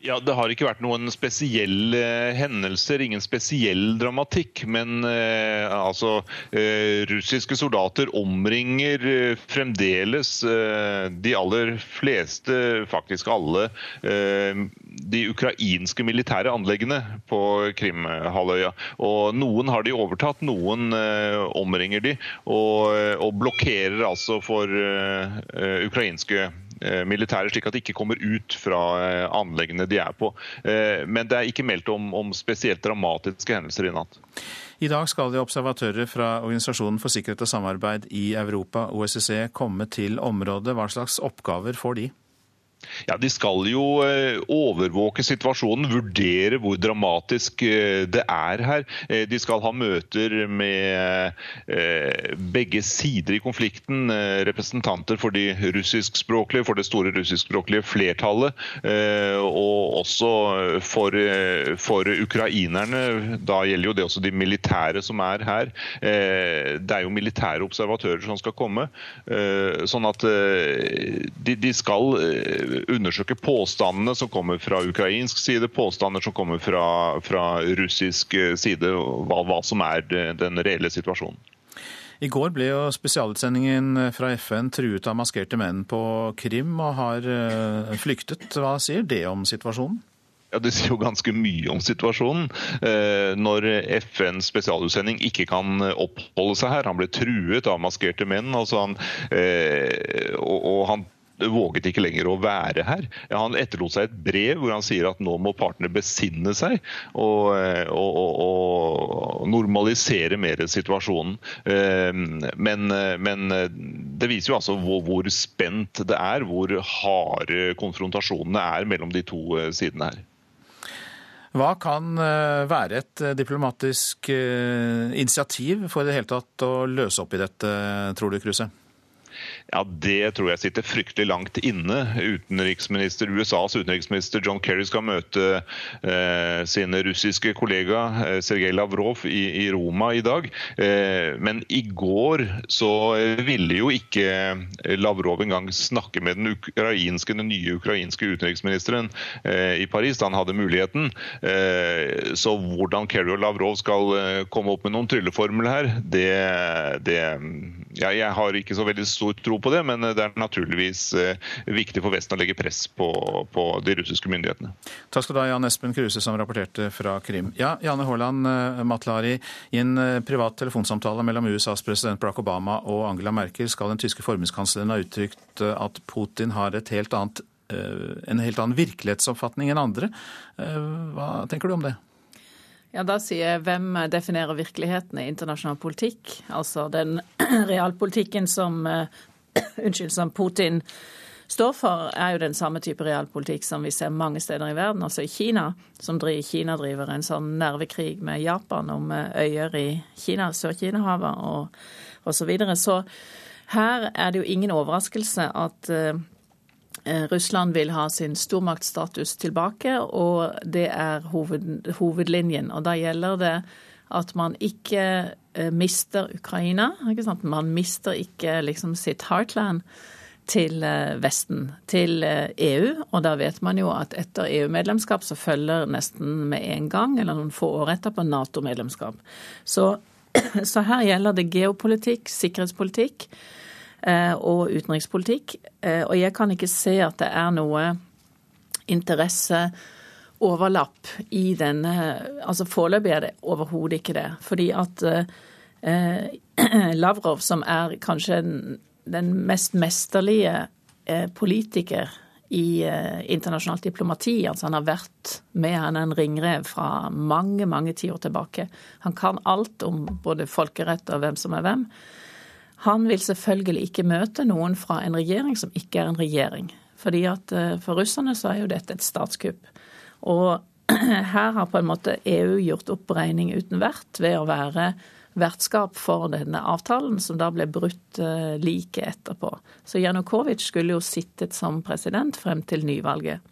Ja, Det har ikke vært noen spesielle hendelser, ingen spesiell dramatikk. Men eh, altså eh, Russiske soldater omringer eh, fremdeles eh, de aller fleste, faktisk alle, eh, de ukrainske militære anleggene på Krimhalvøya. Og Noen har de overtatt, noen eh, omringer de. Og, og blokkerer altså for ukrainske Eh, militære, slik at de ikke kommer ut fra eh, anleggene de er på. Eh, men det er ikke meldt om, om spesielt dramatiske hendelser i natt. I dag skal de observatører fra Organisasjonen for sikkerhet og samarbeid i Europa, OSSE, komme til området. Hva slags oppgaver får de? Ja, De skal jo eh, overvåke situasjonen, vurdere hvor dramatisk eh, det er her. Eh, de skal ha møter med begge sider i konflikten. Representanter for de russiskspråklige, for det store russiskspråklige flertallet. Og også for, for ukrainerne. Da gjelder jo det også de militære som er her. Det er jo militære observatører som skal komme. Sånn at de, de skal undersøke påstandene som kommer fra ukrainsk side, påstander som kommer fra, fra russisk side, hva, hva som er den reelle situasjonen. I går ble jo spesialutsendingen fra FN truet av maskerte menn på Krim og har eh, flyktet. Hva sier det om situasjonen? Ja, Det sier jo ganske mye om situasjonen. Eh, når FNs spesialutsending ikke kan oppholde seg her. Han ble truet av maskerte menn. Altså han, eh, og, og han våget ikke lenger å være her. Han etterlot seg et brev hvor han sier at nå må partene besinne seg og, og, og, og normalisere mer situasjonen. Ehm, men, men, det viser jo altså hvor, hvor, spent det er, hvor harde konfrontasjonene er mellom de to eh, sidene her. Hva kan eh, være et eh, diplomatisk initiativ for det hele tatt å løse opp i dette, tror du, Kruse? Ja, Det tror jeg sitter fryktelig langt inne. Utenriksminister, USAs utenriksminister John Kerry skal møte eh, sine russiske kollega eh, Sergej Lavrov i, i, Roma i dag. Eh, men i går så ville jo ikke Lavrov engang snakke med den, ukrainske, den nye ukrainske utenriksministeren eh, i Paris han hadde muligheten. Eh, så hvordan Kerry og Lavrov skal eh, komme opp med noen trylleformel her, det, det ja, Jeg har ikke så veldig stor tro på det, men det er naturligvis eh, viktig for Vesten å legge press på, på de russiske myndighetene. Takk skal du ha, Jan Espen Kruse, som rapporterte fra Krim. Ja, Janne Haaland eh, Matlari, i en eh, privat telefonsamtale mellom USAs president Barack Obama og Angela Merkel skal den tyske forbundskansleren ha uttrykt at Putin har et helt annet, en helt annen virkelighetsoppfatning enn andre. Hva tenker du om det? Ja, Da sier jeg hvem definerer virkeligheten i internasjonal politikk? Altså den realpolitikken som unnskyld, som Putin står for, er jo den samme type realpolitikk som vi ser mange steder i verden. Altså i Kina, som driver, Kina driver en sånn nervekrig med Japan om eh, øyer i Kina, Sør-Kina-havet og osv. Så, videre. så her er det jo ingen overraskelse at uh, Russland vil ha sin stormaktstatus tilbake, og det er hoved, hovedlinjen. Og da gjelder det at man ikke Eh, mister Ukraina. Man mister ikke liksom sitt heartland til eh, Vesten, til EU. Eh, e og da vet man jo at etter EU-medlemskap så følger nesten med en gang, eller noen få år etterpå, Nato-medlemskap. Så, så, her gjelder det geopolitikk, sikkerhetspolitikk. Og utenrikspolitikk. Og jeg kan ikke se at det er noe interesseoverlapp i denne Altså foreløpig er det overhodet ikke det. Fordi at Lavrov, som er kanskje den mest mesterlige politiker i eh, internasjonalt diplomati. Altså han har vært med han er en ringrev fra mange, mange tiår tilbake. Han kan alt om både folkerett og hvem som er hvem. Han vil selvfølgelig ikke møte noen fra en regjering som ikke er en regjering. Fordi at eh, For russerne så er jo dette et statskupp. Og her har på en måte EU gjort opp regning uten vert ved å være vertskap for denne avtalen, som da ble brutt eh, like etterpå. Så Janukovitsj skulle jo sittet som president frem til nyvalget.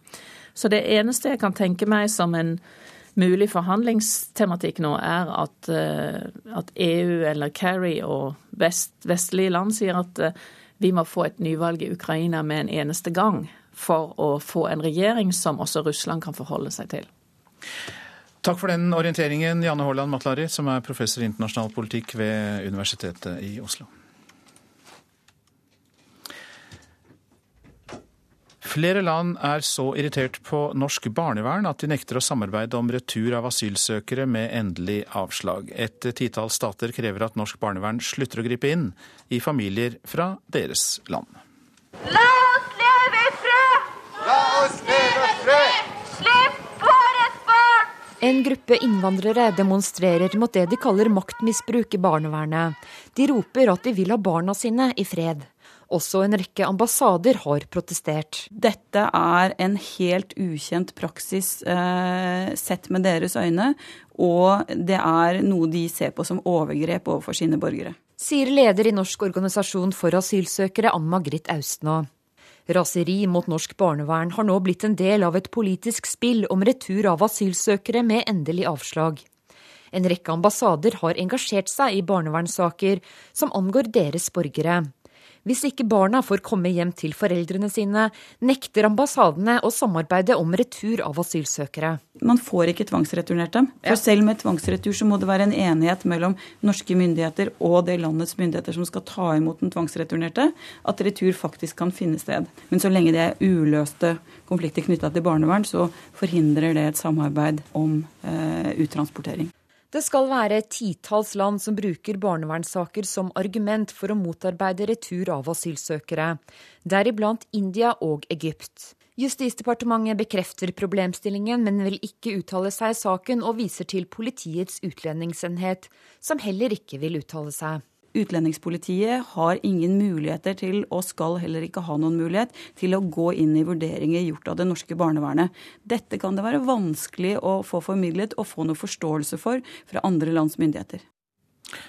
Så det eneste jeg kan tenke meg som en mulig forhandlingstematikk nå, er at, eh, at EU eller Kerry og vest, vestlige land sier at eh, vi må få et nyvalg i Ukraina med en eneste gang for å få en regjering som også Russland kan forholde seg til. Takk for den orienteringen, Janne Haaland Matlari, som er professor i internasjonal politikk ved Universitetet i Oslo. Flere land er så irritert på norsk barnevern at de nekter å samarbeide om retur av asylsøkere med endelig avslag. Et titall stater krever at norsk barnevern slutter å gripe inn i familier fra deres land. La oss leve i fred! La oss leve i fred! Slipp en gruppe innvandrere demonstrerer mot det de kaller maktmisbruk i barnevernet. De roper at de vil ha barna sine i fred. Også en rekke ambassader har protestert. Dette er en helt ukjent praksis eh, sett med deres øyne, og det er noe de ser på som overgrep overfor sine borgere. Sier leder i Norsk organisasjon for asylsøkere, Ann Margrit Austnå. Raseri mot norsk barnevern har nå blitt en del av et politisk spill om retur av asylsøkere med endelig avslag. En rekke ambassader har engasjert seg i barnevernssaker som angår deres borgere. Hvis ikke barna får komme hjem til foreldrene sine, nekter ambassadene å samarbeide om retur av asylsøkere. Man får ikke tvangsreturnert dem. For selv med tvangsretur så må det være en enighet mellom norske myndigheter og det landets myndigheter som skal ta imot den tvangsreturnerte, at retur faktisk kan finne sted. Men så lenge det er uløste konflikter knytta til barnevern, så forhindrer det et samarbeid om eh, uttransportering. Det skal være titalls land som bruker barnevernssaker som argument for å motarbeide retur av asylsøkere, deriblant India og Egypt. Justisdepartementet bekrefter problemstillingen, men vil ikke uttale seg i saken og viser til Politiets utlendingsenhet, som heller ikke vil uttale seg. Utlendingspolitiet har ingen muligheter til, og skal heller ikke ha noen mulighet, til å gå inn i vurderinger gjort av det norske barnevernet. Dette kan det være vanskelig å få formidlet og få noe forståelse for fra andre lands myndigheter.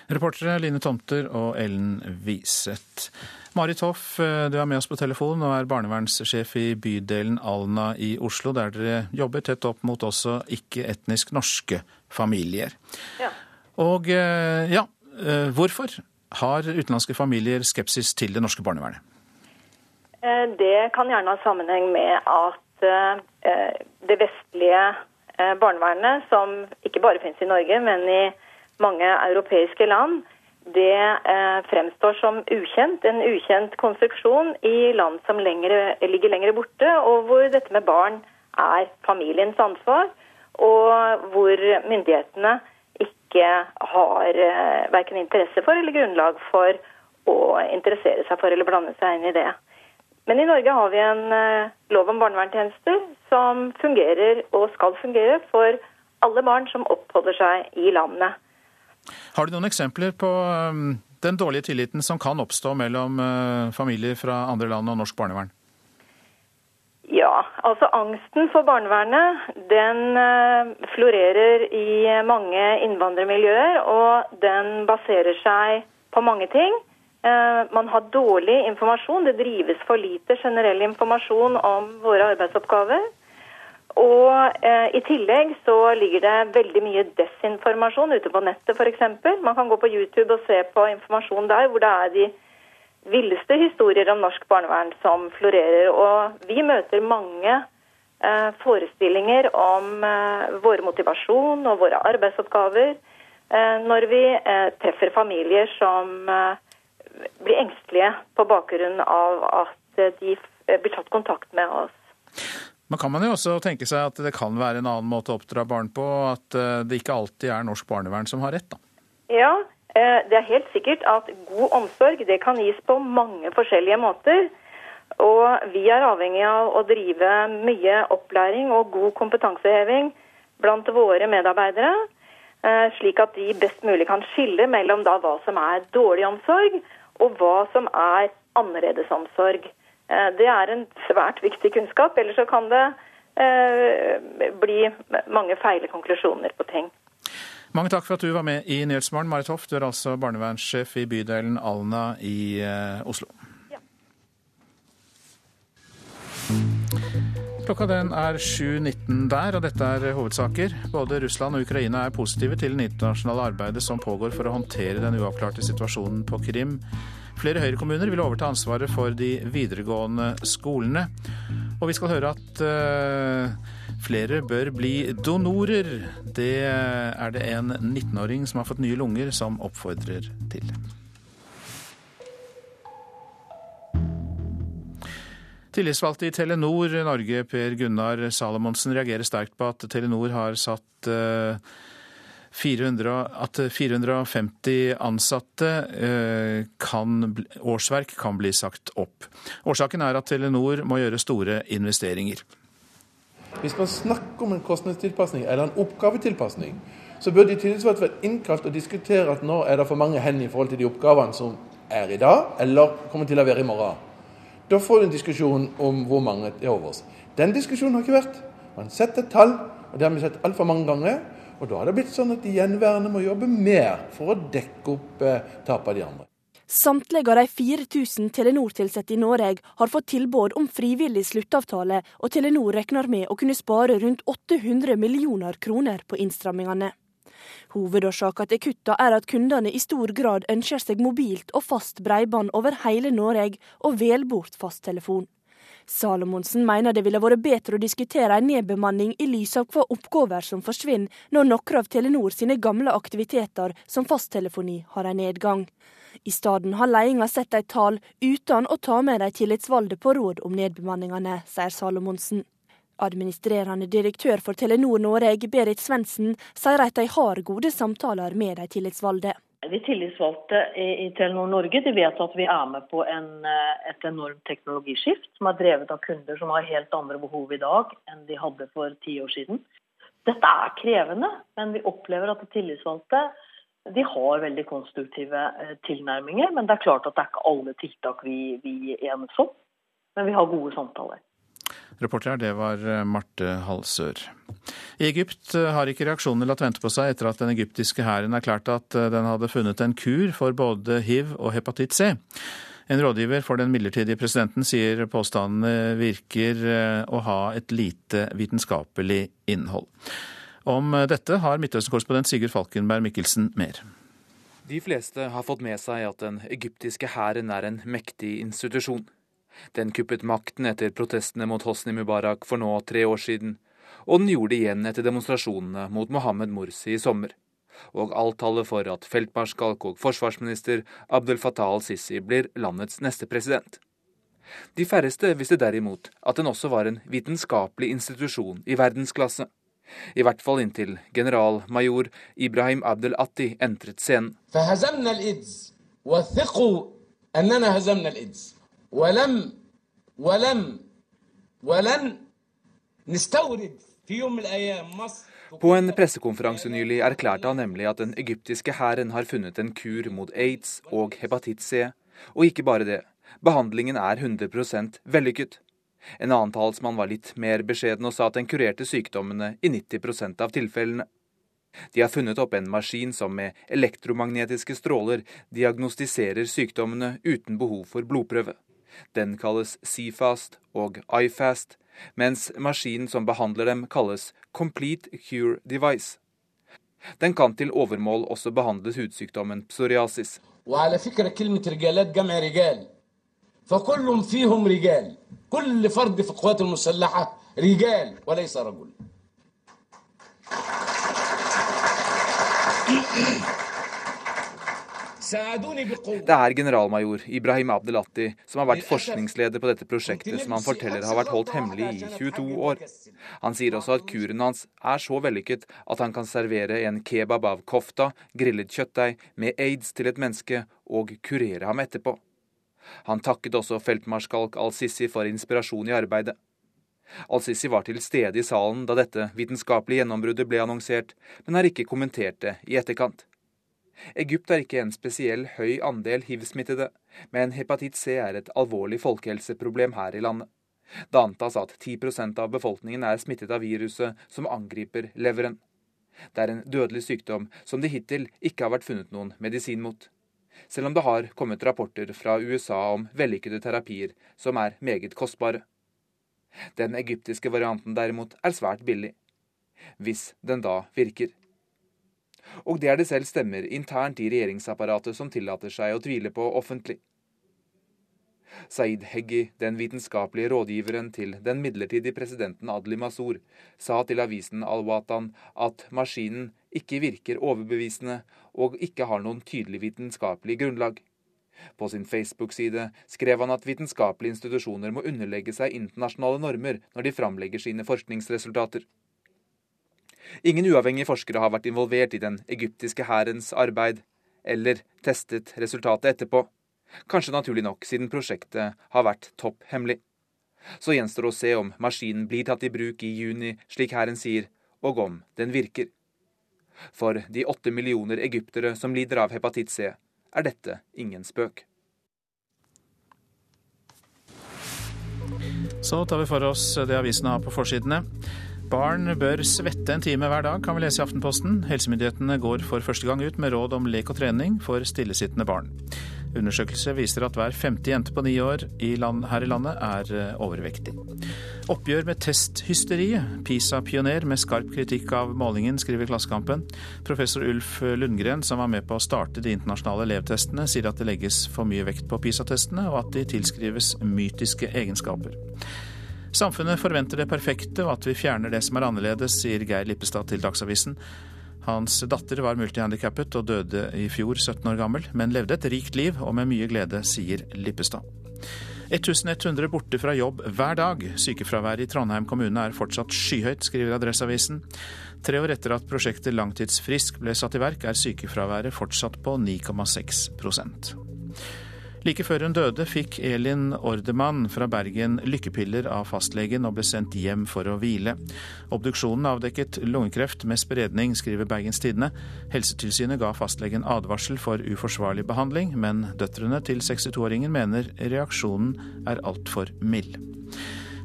Reportere Line Tomter og Ellen Wiseth. Marit Hoff, du er med oss på telefon og er barnevernssjef i bydelen Alna i Oslo, der dere jobber tett opp mot også ikke-etnisk norske familier. Ja. Og eh, ja, eh, hvorfor har utenlandske familier skepsis til det norske barnevernet? Eh, det kan gjerne ha sammenheng med at eh, det vestlige eh, barnevernet, som ikke bare finnes i Norge, men i mange europeiske land, det fremstår som ukjent. En ukjent konstruksjon i land som lengre, ligger lenger borte, og hvor dette med barn er familiens ansvar, og hvor myndighetene ikke har eh, verken interesse for eller grunnlag for å interessere seg for eller blande seg inn i det. Men i Norge har vi en eh, lov om barnevernstjenester som fungerer og skal fungere for alle barn som oppholder seg i landet. Har du noen eksempler på um, den dårlige tilliten som kan oppstå mellom familier fra andre land og norsk barnevern? Ja, altså angsten for barnevernet den eh, florerer i mange innvandrermiljøer. Og den baserer seg på mange ting. Eh, man har dårlig informasjon. Det drives for lite generell informasjon om våre arbeidsoppgaver. Og eh, i tillegg så ligger det veldig mye desinformasjon ute på nettet f.eks. Man kan gå på YouTube og se på informasjon der hvor det er de villeste historier om norsk barnevern som florerer. Og vi møter mange eh, forestillinger om eh, vår motivasjon og våre arbeidsoppgaver eh, når vi eh, treffer familier som eh, blir engstelige på bakgrunn av at de blir tatt kontakt med oss. Men kan man jo også tenke seg at det kan være en annen måte å oppdra barn på, at det ikke alltid er norsk barnevern som har rett, da? Ja, det er helt sikkert at god omsorg det kan gis på mange forskjellige måter. Og vi er avhengig av å drive mye opplæring og god kompetanseheving blant våre medarbeidere, slik at de best mulig kan skille mellom da hva som er dårlig omsorg, og hva som er annerledesomsorg. Det er en svært viktig kunnskap, ellers så kan det bli mange feile konklusjoner på ting. Mange takk for at du var med i Nyhetsmorgen. Marit Hoff, du er altså barnevernssjef i bydelen Alna i Oslo. Klokka den er 7.19 der, og dette er hovedsaker. Både Russland og Ukraina er positive til det internasjonale arbeidet som pågår for å håndtere den uavklarte situasjonen på Krim. Flere Høyre-kommuner vil overta ansvaret for de videregående skolene. Og vi skal høre at uh, flere bør bli donorer. Det er det en 19-åring som har fått nye lunger, som oppfordrer til. Tillitsvalgte i Telenor Norge, Per Gunnar Salomonsen, reagerer sterkt på at Telenor har satt 400, at 450 ansatte kan, årsverk kan bli sagt opp. Årsaken er at Telenor må gjøre store investeringer. Hvis man snakker om en kostnadstilpasning eller en oppgavetilpasning, så bør de tillitsvalgte vært innkalt og diskutere at nå er det for mange hender i forhold til de oppgavene som er i dag, eller kommer til å være i morgen. Da får du en diskusjon om hvor mange det er over oss. Den diskusjonen har ikke vært. Man setter et tall, og det har vi sett altfor mange ganger. Og da har det blitt sånn at de gjenværende må jobbe mer for å dekke opp eh, tapet av de andre. Samtlige av de 4000 Telenor-ansatte i Norge har fått tilbud om frivillig sluttavtale, og Telenor regner med å kunne spare rundt 800 millioner kroner på innstrammingene. Hovedårsaken til kutta er at kundene i stor grad ønsker seg mobilt og fast bredbånd over hele Norge, og vel bort fasttelefon. Salomonsen mener det ville vært bedre å diskutere en nedbemanning i lys av hva oppgaver som forsvinner når noen av Telenor sine gamle aktiviteter, som fasttelefoni, har en nedgang. I stedet har ledelsen sett et tall uten å ta med de tillitsvalgte på råd om nedbemanningene, sier Salomonsen. Administrerende direktør for Telenor Norge, Berit Svendsen, sier at de har gode samtaler med de tillitsvalgte. De tillitsvalgte i Telenor Norge de vet at vi er med på en, et enormt teknologiskift, som er drevet av kunder som har helt andre behov i dag enn de hadde for ti år siden. Dette er krevende, men vi opplever at de tillitsvalgte de har veldig konstruktive tilnærminger. Men det er klart at det er ikke alle tiltak vi, vi enes om. Men vi har gode samtaler. Reporter her, det var Marte Halsør. I Egypt har ikke reaksjonene latt vente på seg etter at den egyptiske hæren erklærte at den hadde funnet en kur for både hiv og hepatitt C. En rådgiver for den midlertidige presidenten sier påstandene virker å ha et lite vitenskapelig innhold. Om dette har Midtøsten-korrespondent Sigurd Falkenberg Mikkelsen mer. De fleste har fått med seg at den egyptiske hæren er en mektig institusjon. Den kuppet makten etter protestene mot Hosni Mubarak for nå tre år siden, og den gjorde det igjen etter demonstrasjonene mot Mohammed Morsi i sommer. Og alt taler for at feltmarskalk og forsvarsminister Abdel Fattah al-Sisi blir landets neste president. De færreste visste derimot at den også var en vitenskapelig institusjon i verdensklasse. I hvert fall inntil generalmajor Ibrahim Abdel Atti entret scenen. ولم ولم ولن نستورد في يوم من الايام مصر På en pressekonferanse nylig erklærte han nemlig at den egyptiske hæren har funnet en kur mot aids og hepatitt C. Og ikke bare det, behandlingen er 100 vellykket. En annen talsmann var litt mer beskjeden og sa at den kurerte sykdommene i 90 av tilfellene. De har funnet opp en maskin som med elektromagnetiske stråler diagnostiserer sykdommene uten behov for blodprøve. Den kalles Cfast og iFast, mens maskinen som behandler dem kalles Complete Cure Device. Den kan til overmål også behandle hudsykdommen psoriasis. فكلهم فيهم رجال كل فرد في القوات المسلحة رجال وليس رجل Det er generalmajor Ibrahim Abdelatti som har vært forskningsleder på dette prosjektet, som han forteller har vært holdt hemmelig i 22 år. Han sier også at kuren hans er så vellykket at han kan servere en kebab av kofta, grillet kjøttdeig, med aids til et menneske og kurere ham etterpå. Han takket også feltmarskalk al-Sisi for inspirasjon i arbeidet. Al-Sisi var til stede i salen da dette vitenskapelige gjennombruddet ble annonsert, men har ikke kommentert det i etterkant. Egypt har ikke en spesiell høy andel hiv-smittede, men hepatitt C er et alvorlig folkehelseproblem her i landet. Det antas at 10% av befolkningen er smittet av viruset som angriper leveren. Det er en dødelig sykdom som det hittil ikke har vært funnet noen medisin mot. Selv om det har kommet rapporter fra USA om vellykkede terapier som er meget kostbare. Den egyptiske varianten derimot er svært billig. Hvis den da virker. Og det er det selv stemmer internt i regjeringsapparatet som tillater seg å tvile på offentlig. Saeed Heggi, den vitenskapelige rådgiveren til den midlertidige presidenten Adli Masur, sa til avisen Al-Watan at maskinen ikke virker overbevisende og ikke har noen tydelig vitenskapelig grunnlag. På sin Facebook-side skrev han at vitenskapelige institusjoner må underlegge seg internasjonale normer når de framlegger sine forskningsresultater. Ingen uavhengige forskere har vært involvert i den egyptiske hærens arbeid, eller testet resultatet etterpå. Kanskje naturlig nok, siden prosjektet har vært topp hemmelig. Så gjenstår å se om maskinen blir tatt i bruk i juni, slik hæren sier, og om den virker. For de åtte millioner egyptere som lider av hepatitt C, er dette ingen spøk. Så tar vi for oss det avisene har på forsidene. Barn bør svette en time hver dag, kan vi lese i Aftenposten. Helsemyndighetene går for første gang ut med råd om lek og trening for stillesittende barn. Undersøkelse viser at hver femte jente på ni år i land, her i landet er eh, overvektig. Oppgjør med testhysteriet. PISA-pioner med skarp kritikk av målingen, skriver Klassekampen. Professor Ulf Lundgren, som var med på å starte de internasjonale elevtestene, sier at det legges for mye vekt på PISA-testene, og at de tilskrives mytiske egenskaper. Samfunnet forventer det perfekte og at vi fjerner det som er annerledes, sier Geir Lippestad til Dagsavisen. Hans datter var multihandikappet og døde i fjor, 17 år gammel, men levde et rikt liv og med mye glede, sier Lippestad. 1100 borte fra jobb hver dag. Sykefraværet i Trondheim kommune er fortsatt skyhøyt, skriver Adresseavisen. Tre år etter at prosjektet Langtidsfrisk ble satt i verk, er sykefraværet fortsatt på 9,6 Like før hun døde, fikk Elin Ordemann fra Bergen lykkepiller av fastlegen og ble sendt hjem for å hvile. Obduksjonen avdekket lungekreft med spredning, skriver Bergens Tidende. Helsetilsynet ga fastlegen advarsel for uforsvarlig behandling, men døtrene til 62-åringen mener reaksjonen er altfor mild.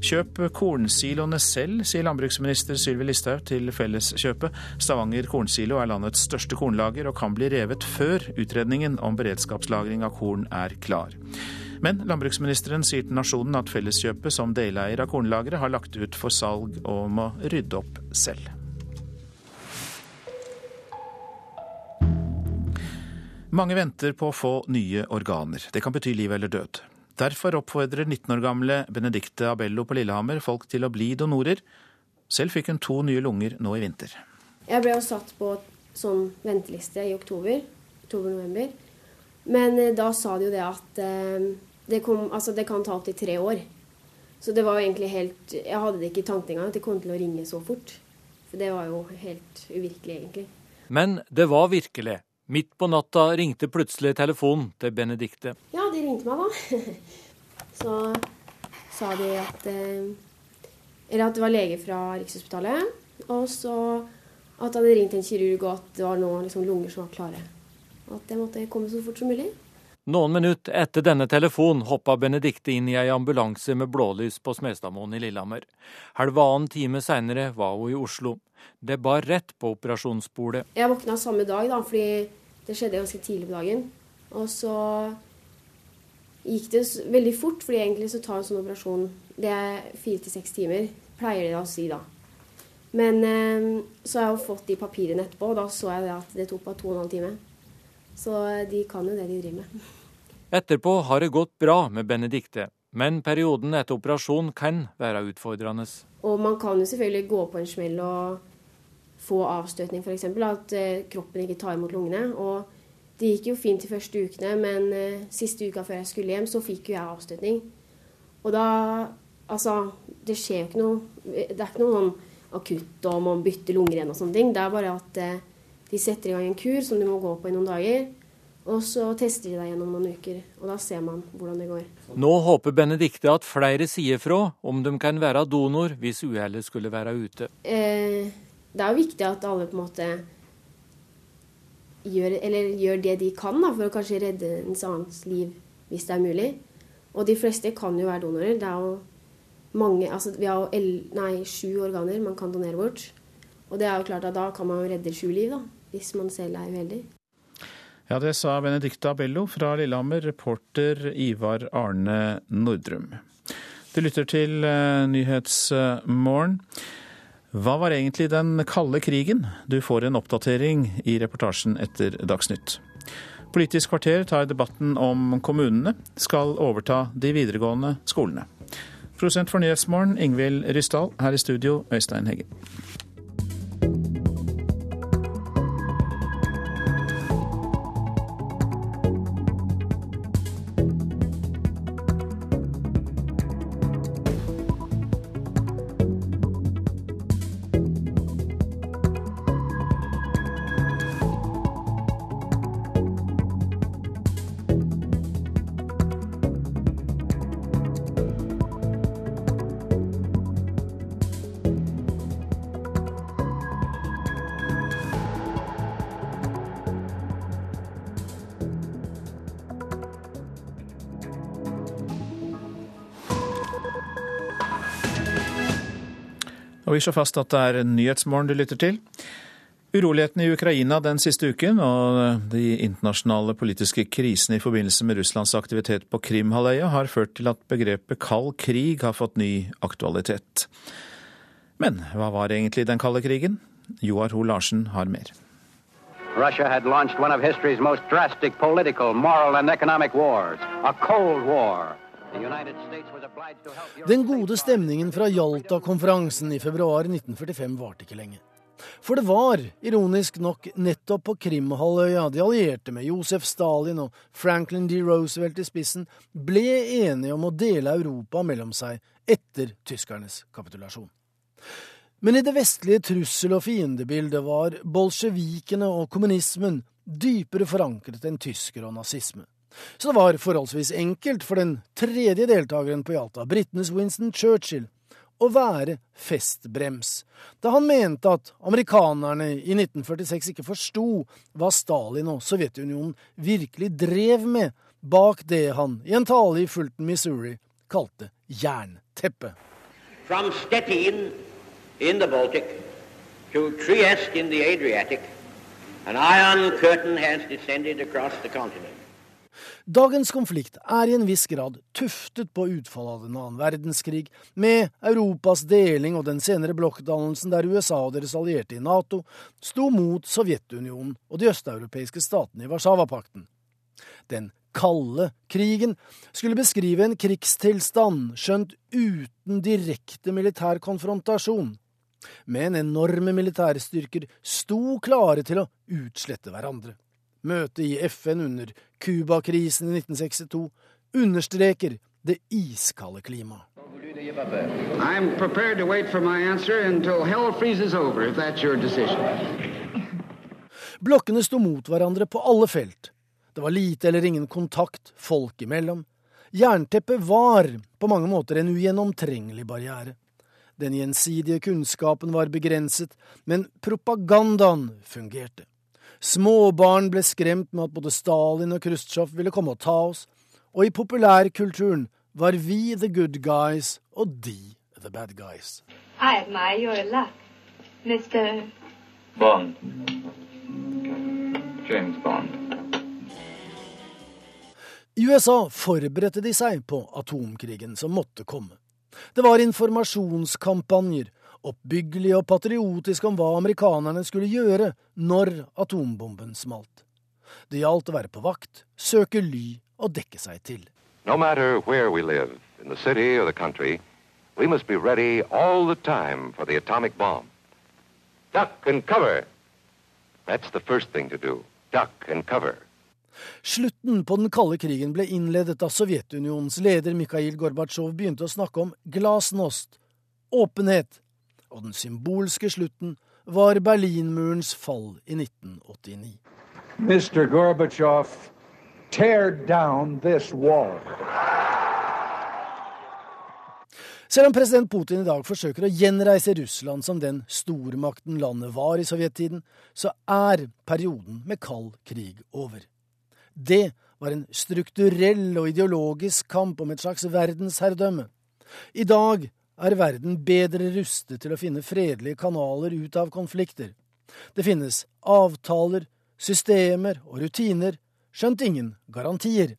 Kjøp kornsiloene selv, sier landbruksminister Sylvi Listhaug til Felleskjøpet. Stavanger kornsilo er landets største kornlager og kan bli revet før utredningen om beredskapslagring av korn er klar. Men landbruksministeren sier til Nasjonen at Felleskjøpet som deleier av kornlageret har lagt ut for salg og må rydde opp selv. Mange venter på å få nye organer. Det kan bety liv eller død. Derfor oppfordrer 19 år gamle Benedicte Abello på Lillehammer folk til å bli donorer. Selv fikk hun to nye lunger nå i vinter. Jeg ble jo satt på sånn venteliste i oktober. Oktober-november. Men eh, da sa de jo det at eh, det, kom, altså det kan ta opptil tre år. Så det var jo egentlig helt Jeg hadde det ikke i tanken engang at det kom til å ringe så fort. For det var jo helt uvirkelig, egentlig. Men det var virkelig. Midt på natta ringte plutselig telefonen til Benedicte. Ja, de ringte meg, da. Så sa de at eh, Eller at det var lege fra Rikshospitalet. Og så at det hadde ringt en kirurg, og at det var noen liksom lunger som var klare. Og at jeg måtte komme så fort som mulig. Noen minutter etter denne telefonen hoppa Benedicte inn i ei ambulanse med blålys på Smestadmoen i Lillehammer. Halvannen time seinere var hun i Oslo. Det bar rett på operasjonsbordet. Jeg våkna samme dag, da, fordi det skjedde ganske tidlig på dagen. Og så gikk det veldig fort, fordi egentlig så tar en sånn operasjon det er fire til seks timer. Pleier det å si, da. Men eh, så har jeg jo fått de papirene etterpå, og da så jeg at det tok bare to og en halv time. Så de kan jo det de driver med. Etterpå har det gått bra med Benedicte, men perioden etter operasjon kan være utfordrende. Og man kan jo selvfølgelig gå på en smell og få avstøtning, f.eks. At eh, kroppen ikke tar imot lungene. Og Det gikk jo fint de første ukene, men eh, siste uka før jeg skulle hjem, så fikk jo jeg avstøtning. Og da Altså, det skjer jo ikke noe Det er ikke noe sånn akutt om å bytte lunger igjen og sånne ting. Det er bare at eh, de setter i gang en kur som du må gå på i noen dager. Og så tester de deg gjennom noen uker, og da ser man hvordan det går. Nå håper Benedicte at flere sier fra om de kan være donor hvis uhellet skulle være ute. Eh, det er jo viktig at alle på en måte gjør, gjør det de kan da, for å kanskje redde en annens liv hvis det er mulig. Og de fleste kan jo være donorer. Det er jo mange, altså Vi har jo sju organer man kan donere bort. Og det er jo klart at da kan man jo redde sju liv, da, hvis man selv er uheldig. Ja, det sa Benedicta Abello fra Lillehammer, reporter Ivar Arne Nordrum. Du lytter til uh, Nyhetsmorgen. Hva var egentlig den kalde krigen? Du får en oppdatering i reportasjen etter Dagsnytt. Politisk kvarter tar debatten om kommunene skal overta de videregående skolene. Prosent for Nyhetsmorgen, Ingvild Ryssdal. Her i studio, Øystein Heggen. Vi fast at det er Nyhetsmorgen du lytter til. Urolighetene i Ukraina den siste uken og de internasjonale politiske krisene i forbindelse med Russlands aktivitet på Krimhalvøya har ført til at begrepet kald krig har fått ny aktualitet. Men hva var egentlig den kalde krigen? Joar Ho Larsen har mer. Russia had launched one of history's most drastic political, moral and economic wars, a Cold War. Den gode stemningen fra Jalta-konferansen i februar 1945 varte ikke lenge. For det var, ironisk nok, nettopp på Krimhalvøya de allierte med Josef Stalin og Franklin D. Roosevelt i spissen ble enige om å dele Europa mellom seg etter tyskernes kapitulasjon. Men i det vestlige trussel- og fiendebildet var bolsjevikene og kommunismen dypere forankret enn tysker og nazisme. Så det var forholdsvis enkelt for den tredje deltakeren på Jalta, britenes Winston Churchill, å være festbrems, da han mente at amerikanerne i 1946 ikke forsto hva Stalin og Sovjetunionen virkelig drev med bak det han i en tale i Fulton, Missouri, kalte jernteppet. From Stettin in the Baltic to Trieste in the Adriatic, an iron curtain has descended across the continent. Dagens konflikt er i en viss grad tuftet på utfallet av den annen verdenskrig, med Europas deling og den senere blokkdannelsen der USA og deres allierte i Nato sto mot Sovjetunionen og de østeuropeiske statene i Warszawapakten. Den kalde krigen skulle beskrive en krigstilstand, skjønt uten direkte militær konfrontasjon. Men enorme militærstyrker sto klare til å utslette hverandre. Møtet i FN under Cuba-krisen i 1962 understreker det iskalde klimaet. I'm prepared to wait for my answer until hell freezes over, if that's your decision. Blokkene sto mot hverandre på alle felt. Det var lite eller ingen kontakt folk imellom. Jernteppet var på mange måter en ugjennomtrengelig barriere. Den gjensidige kunnskapen var begrenset, men propagandaen fungerte. Småbarn ble skremt med at både Stalin og Khrusjtsjov ville komme og ta oss, og i populærkulturen var vi the good guys og de the bad guys. I admire your luck, Mr. Bond. James Bond. I USA forberedte de seg på atomkrigen som måtte komme. Det var informasjonskampanjer, oppbyggelig og patriotisk om hva amerikanerne skulle gjøre når atombomben smalt. Det gjaldt å være på vakt, søke ly og dekke seg til. No matter where we live, in the city or the country, we must be ready all the time for the atomic bomb. Duck and cover. That's the first thing to do. Duck and cover. Slutten på den kalde krigen ble innledet da Sovjetunionens leder Mikhail Gorbatsjov begynte å snakke om glasnost, åpenhet, og den symbolske slutten var Berlinmurens fall i 1989. Mr. Gorbachev, tear down this wall. Selv om president Putin i dag forsøker å gjenreise Russland som den stormakten landet var i sovjettiden, så er perioden med kald krig over. Det var en strukturell og ideologisk kamp om et slags verdensherredømme. I dag er verden bedre rustet til å finne fredelige kanaler ut av konflikter. Det finnes avtaler, systemer og rutiner, skjønt ingen garantier.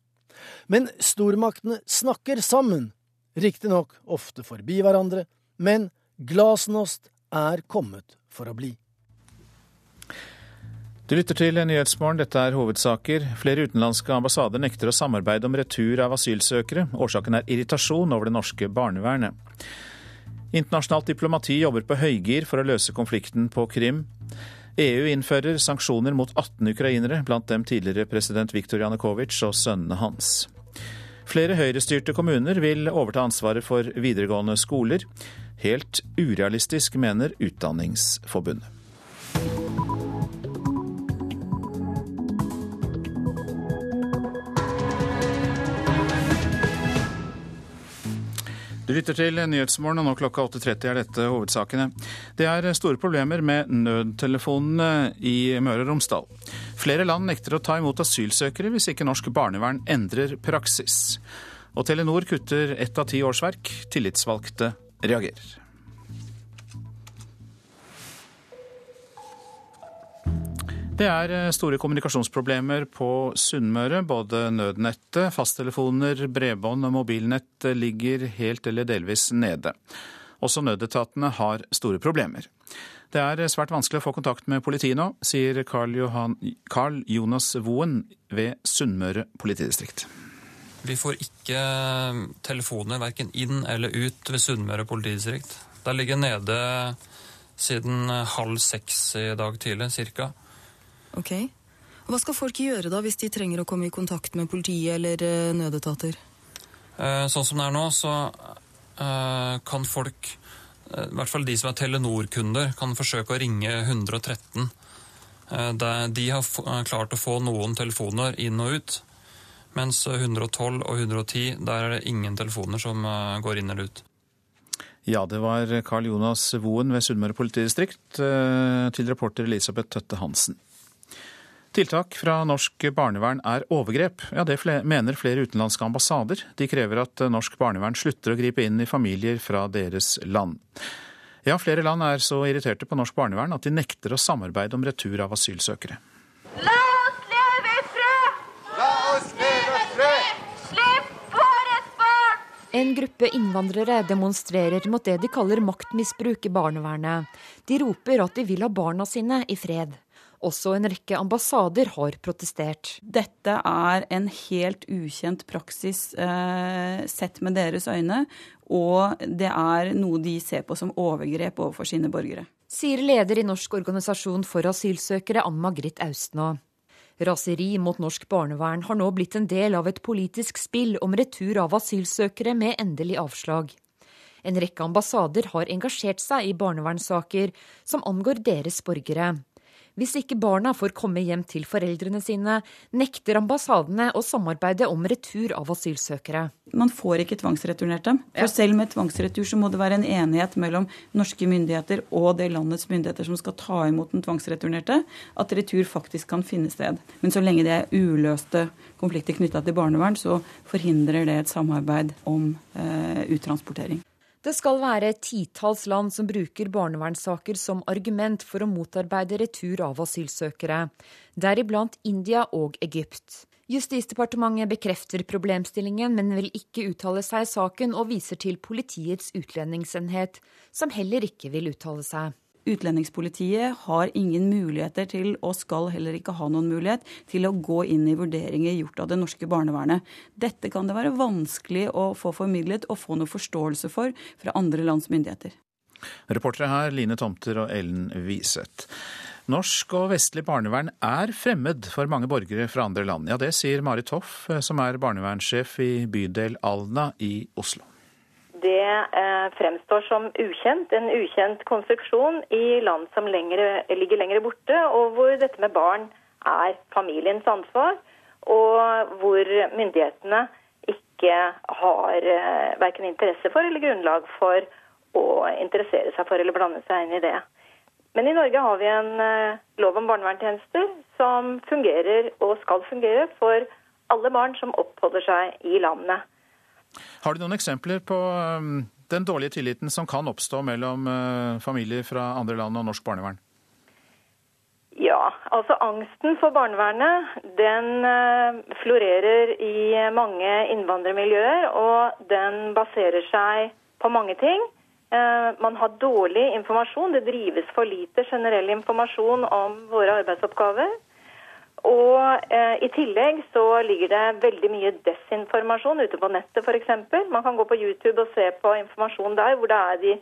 Men stormaktene snakker sammen riktignok ofte forbi hverandre, men glasnost er kommet for å bli. Du lytter til Nyhetsmorgen, dette er hovedsaker. Flere utenlandske ambassader nekter å samarbeide om retur av asylsøkere. Årsaken er irritasjon over det norske barnevernet. Internasjonalt diplomati jobber på høygir for å løse konflikten på Krim. EU innfører sanksjoner mot 18 ukrainere, blant dem tidligere president Viktor Janukovitsj og sønnene hans. Flere høyrestyrte kommuner vil overta ansvaret for videregående skoler. Helt urealistisk, mener Utdanningsforbundet. Du lytter til Nyhetsmorgen, og nå klokka 8.30 er dette hovedsakene. Det er store problemer med nødtelefonene i Møre og Romsdal. Flere land nekter å ta imot asylsøkere hvis ikke norsk barnevern endrer praksis. Og Telenor kutter ett av ti årsverk. Tillitsvalgte reagerer. Det er eh, store kommunikasjonsproblemer på Sunnmøre. Både nødnettet, fasttelefoner, bredbånd og mobilnett ligger helt eller delvis nede. Også nødetatene har store problemer. Det er svært vanskelig å få kontakt med politiet nå, sier Carl, Johan, Carl Jonas Woen ved Sunnmøre politidistrikt. Vi får ikke eh, telefoner verken inn eller ut ved Sunnmøre politidistrikt. Der ligger nede siden halv seks i dag tidlig, cirka. Ok. Hva skal folk gjøre da hvis de trenger å komme i kontakt med politiet eller eh, nødetater? Eh, sånn som det er nå, så eh, kan folk, i hvert fall de som er Telenor-kunder, kan forsøke å ringe 113. De har klart å få noen telefoner inn og ut. Mens 112 og 110, der er det ingen telefoner som går inn eller ut. Ja, det var Karl Jonas Woen ved Sunnmøre politidistrikt til reporter Elisabeth Tøtte Hansen. Tiltak fra norsk barnevern er overgrep. Ja, Det mener flere utenlandske ambassader. De krever at norsk barnevern slutter å gripe inn i familier fra deres land. Ja, flere land er så irriterte på norsk barnevern at de nekter å samarbeide om retur av asylsøkere. La oss leve i fred! La oss leve i fred! Slipp våre barn! En gruppe innvandrere demonstrerer mot det de kaller maktmisbruk i barnevernet. De roper at de vil ha barna sine i fred. Også en rekke ambassader har protestert. Dette er en helt ukjent praksis eh, sett med deres øyne, og det er noe de ser på som overgrep overfor sine borgere. Sier leder i Norsk organisasjon for asylsøkere, Ann Margrit Austnå. Raseri mot norsk barnevern har nå blitt en del av et politisk spill om retur av asylsøkere med endelig avslag. En rekke ambassader har engasjert seg i barnevernssaker som angår deres borgere. Hvis ikke barna får komme hjem til foreldrene sine, nekter ambassadene å samarbeide om retur av asylsøkere. Man får ikke tvangsreturnert dem. For selv med tvangsretur så må det være en enighet mellom norske myndigheter og det landets myndigheter som skal ta imot den tvangsreturnerte, at retur faktisk kan finne sted. Men så lenge det er uløste konflikter knytta til barnevern, så forhindrer det et samarbeid om eh, uttransportering. Det skal være titalls land som bruker barnevernssaker som argument for å motarbeide retur av asylsøkere, deriblant India og Egypt. Justisdepartementet bekrefter problemstillingen, men vil ikke uttale seg i saken, og viser til Politiets utlendingsenhet, som heller ikke vil uttale seg. Utlendingspolitiet har ingen muligheter til, og skal heller ikke ha noen mulighet, til å gå inn i vurderinger gjort av det norske barnevernet. Dette kan det være vanskelig å få formidlet og få noe forståelse for fra andre lands myndigheter. Reportere her Line Tomter og Ellen Wiseth. Norsk og vestlig barnevern er fremmed for mange borgere fra andre land. Ja, Det sier Marit Hoff, som er barnevernssjef i bydel Alna i Oslo. Det eh, fremstår som ukjent, en ukjent konstruksjon i land som lengre, ligger lenger borte, og hvor dette med barn er familiens ansvar, og hvor myndighetene ikke har eh, verken interesse for eller grunnlag for å interessere seg for eller blande seg inn i det. Men i Norge har vi en eh, lov om barnevernstjenester som fungerer og skal fungere for alle barn som oppholder seg i landet. Har du noen eksempler på um, den dårlige tilliten som kan oppstå mellom uh, familier fra andre land og norsk barnevern? Ja, altså angsten for barnevernet den uh, florerer i mange innvandrermiljøer. Og den baserer seg på mange ting. Eh, man har dårlig informasjon. Det drives for lite generell informasjon om våre arbeidsoppgaver. Og eh, i tillegg så ligger det veldig mye desinformasjon ute på nettet f.eks. Man kan gå på YouTube og se på informasjon der hvor det er de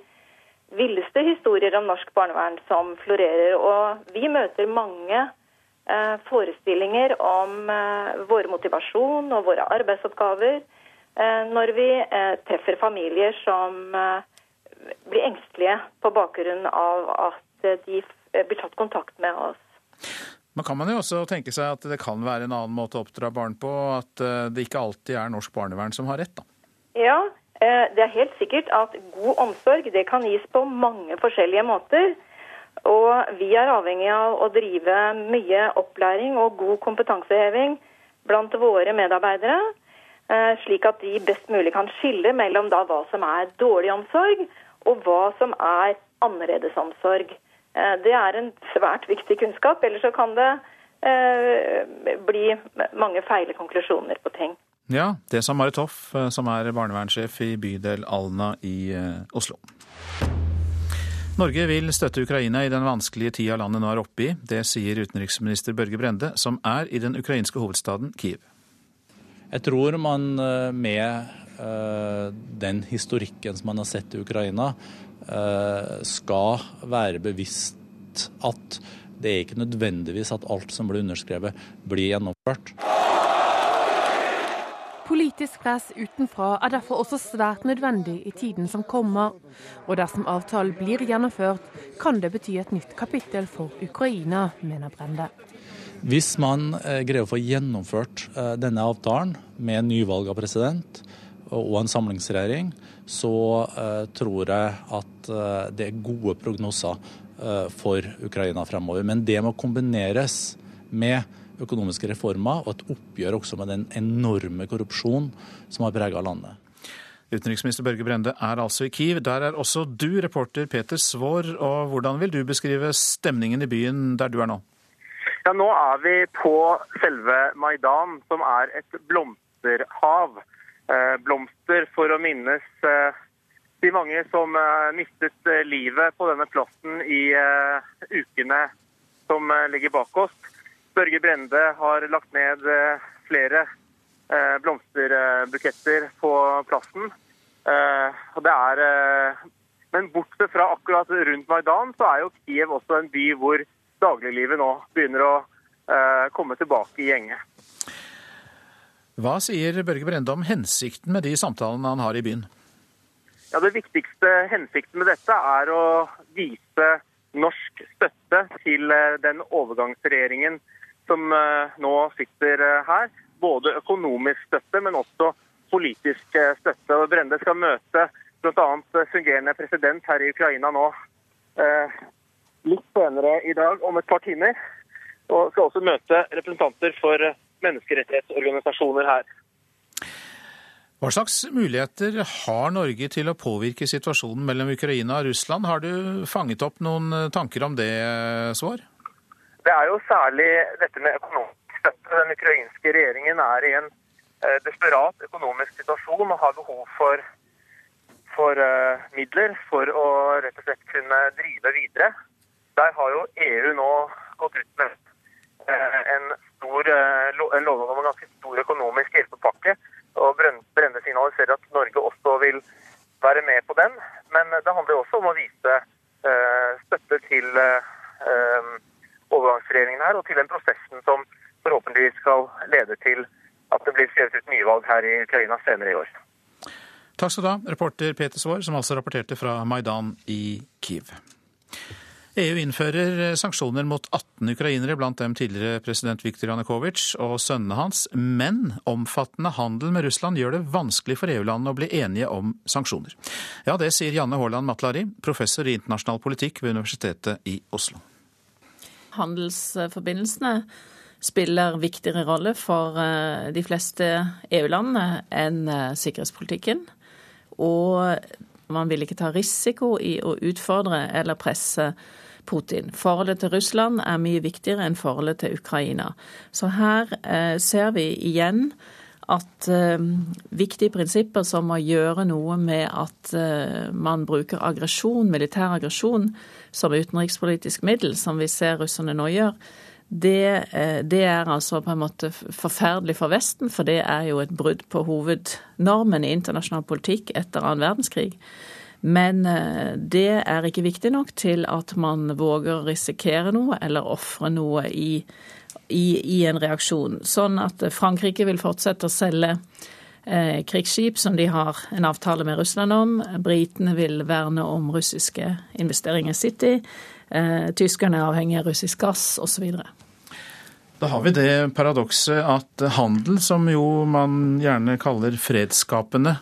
villeste historier om norsk barnevern som florerer. Og vi møter mange eh, forestillinger om eh, vår motivasjon og våre arbeidsoppgaver eh, når vi eh, treffer familier som blir engstelige på bakgrunn av at de blir tatt kontakt med oss. Men kan man jo også tenke seg at det kan være en annen måte å oppdra barn på, at eh, det ikke alltid er norsk barnevern som har rett, da? Ja, eh, det er helt sikkert at god omsorg det kan gis på mange forskjellige måter. Og vi er avhengig av å drive mye opplæring og god kompetanseheving blant våre medarbeidere, eh, slik at de best mulig kan skille mellom da hva som er dårlig omsorg, og hva som er annerledesomsorg. Eh, det er en svært viktig kunnskap, ellers så kan det eh, bli mange feile konklusjoner på ting. Ja, det sa Marit Hoff, eh, som er barnevernssjef i bydel Alna i Oslo. Norge vil støtte Ukraina i den vanskelige tida landet nå er oppe i. Det sier utenriksminister Børge Brende, som er i den ukrainske hovedstaden Kiev. Jeg tror man med Eh, den historikken som man har sett i Ukraina, skal være bevisst at det er ikke nødvendigvis at alt som blir underskrevet, blir gjennomført. Politisk press utenfra er derfor også svært nødvendig i tiden som kommer. Og dersom avtalen blir gjennomført, kan det bety et nytt kapittel for Ukraina, mener Brende. Hvis man eh, greier å få gjennomført denne avtalen med nyvalg av president, og en samlingsregjering, så uh, tror jeg at uh, det er gode prognoser uh, for Ukraina fremover. Men det må kombineres med økonomiske reformer og et oppgjør også med den enorme korrupsjonen som har prega landet. Utenriksminister Børge Brende er altså i Kiev. Der er også du, reporter Peter Svaar. Og hvordan vil du beskrive stemningen i byen der du er nå? Ja, Nå er vi på selve Maidan, som er et blomsterhav. Eh, blomster for å minnes eh, de mange som eh, mistet livet på denne plassen i ukene som ligger bak oss. Børge Brende har lagt ned flere blomsterbuketter på plassen. Er, men bortsett fra akkurat rundt Maidan, så er jo Kiev også en by hvor dagliglivet nå begynner å komme tilbake i gjenge. Hva sier Børge Brende om hensikten med de samtalene han har i byen? Ja, Det viktigste hensikten med dette er å vise norsk støtte til eh, den overgangsregjeringen som eh, nå sitter eh, her. Både økonomisk støtte, men også politisk støtte. Og Brende skal møte bl.a. fungerende president her i Ukraina nå litt senere i dag, om et par timer. Og skal også møte representanter for menneskerettighetsorganisasjoner her. Hva slags muligheter har Norge til å påvirke situasjonen mellom Ukraina og Russland? Har du fanget opp noen tanker om det, Svar? Det er jo særlig dette med økonomisk støtte. Den ukrainske regjeringen er i en eh, desperat økonomisk situasjon og har behov for, for uh, midler for å rett og slett kunne drive videre. Der har jo EU nå gått ut med en stor, eh, lovnad om en ganske stor økonomisk hjelpepakke. og Brende signaliserer at Norge også vil være med på den. Men det handler også om å vise eh, støtte til eh, overgangsregjeringen her, og til den prosessen som forhåpentligvis skal lede til at det blir skrevet ut nyvalg her i Ukraina senere i år. Takk skal du ha, reporter Peter Svaar, som altså rapporterte fra Maidan i Kiev. EU innfører sanksjoner mot 18 ukrainere, blant dem tidligere president Viktor Janukovitsj og sønnene hans. Men omfattende handel med Russland gjør det vanskelig for EU-landene å bli enige om sanksjoner. Ja, det sier Janne Haaland Matlari, professor i internasjonal politikk ved Universitetet i Oslo. Handelsforbindelsene spiller viktigere rolle for eh, de fleste EU-landene enn eh, sikkerhetspolitikken. Og man vil ikke ta risiko i å utfordre eller presse Putin. Forholdet til Russland er mye viktigere enn forholdet til Ukraina. Så her eh, ser vi igjen at eh, viktige prinsipper som å gjøre noe med at eh, man bruker aggresjon, militær aggresjon, som utenrikspolitisk middel, som vi ser russerne nå gjør, det, eh, det, er altså på en måte forferdelig for Vesten, for det er jo et brudd på hovednormen i internasjonal politikk etter annen verdenskrig. Men eh, det er ikke viktig nok til at man våger å risikere noe eller ofre noe i, i, i, en reaksjon. Sånn at Frankrike vil fortsette å selge eh, krigsskip som de har en avtale med Russland om. Britene vil verne om russiske investeringer i City. Eh, tyskerne er avhengig av russisk gass osv. Da har vi det paradokset at handel, som jo man gjerne kaller fredsskapende,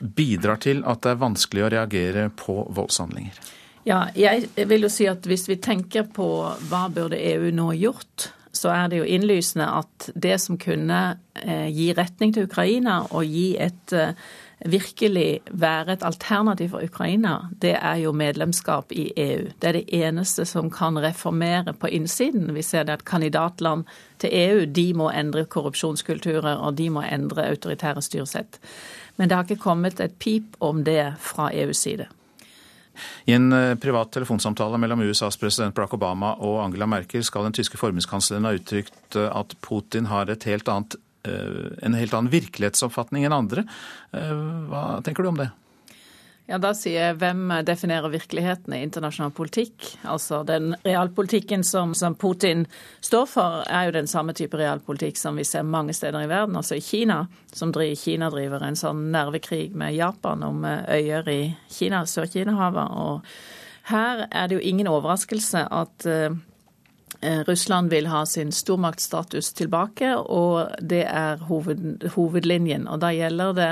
bidrar til at det er vanskelig å reagere på voldshandlinger. Ja, jeg vil jo si at hvis vi tenker på hva burde EU nå gjort, så er det jo innlysende at det som kunne eh, gi retning til Ukraina og gi et eh, virkelig være et alternativ for Ukraina, det er jo medlemskap i EU. Det er det eneste som kan reformere på innsiden. Vi ser det at kandidatland til EU de må endre korrupsjonskulturer og de må endre autoritære styresett. Men det har ikke kommet et pip om det fra EUs side. I en eh, privat telefonsamtale mellom USAs president Barack Obama og Angela Merkel skal den tyske forbundskansleren ha uttrykt eh, at Putin har helt annet Eh, en helt annen virkelighetsoppfatning enn andre. Hva tenker du om det? Ja, Da sier jeg hvem definerer virkeligheten i internasjonal politikk? Altså Den realpolitikken som, som, Putin står for, er jo den samme type realpolitikk som vi ser mange steder i verden. Altså i Kina, som driver, Kina driver en sånn nervekrig med Japan om eh, øyer i Kina, Sør-Kina-havet. Og her er det jo ingen overraskelse at Eh, Russland vil ha sin stormaktstatus tilbake, og det er hoved, hovedlinjen. Og da gjelder det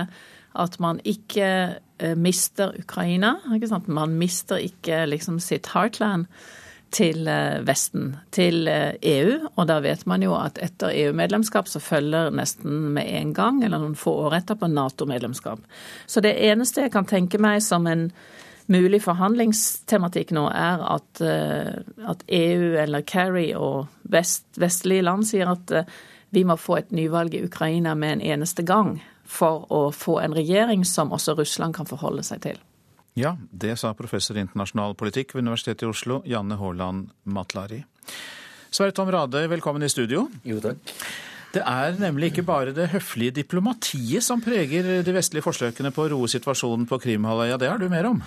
at man ikke eh, mister Ukraina. Man mister ikke liksom sitt heartland til eh, Vesten, til EU. Og da vet man jo at etter EU-medlemskap så følger nesten med en gang, eller noen få år etterpå, Nato-medlemskap. Så det eneste jeg kan tenke meg som en mulig forhandlingstematikk nå er at, eh, at EU eller Kerry og vest, vestlige land sier at eh, vi må få et nyvalg i Ukraina med en eneste gang for å få en regjering som også Russland kan forholde seg til. Ja, det sa professor i internasjonal politikk ved Universitetet i Oslo, Janne Haaland Matlari. Sverre Tom Rade, velkommen i studio. Jo, takk. Det er nemlig ikke bare det høflige diplomatiet som preger de vestlige forsøkene på å roe situasjonen på Krimhalvøya. Det har du mer om?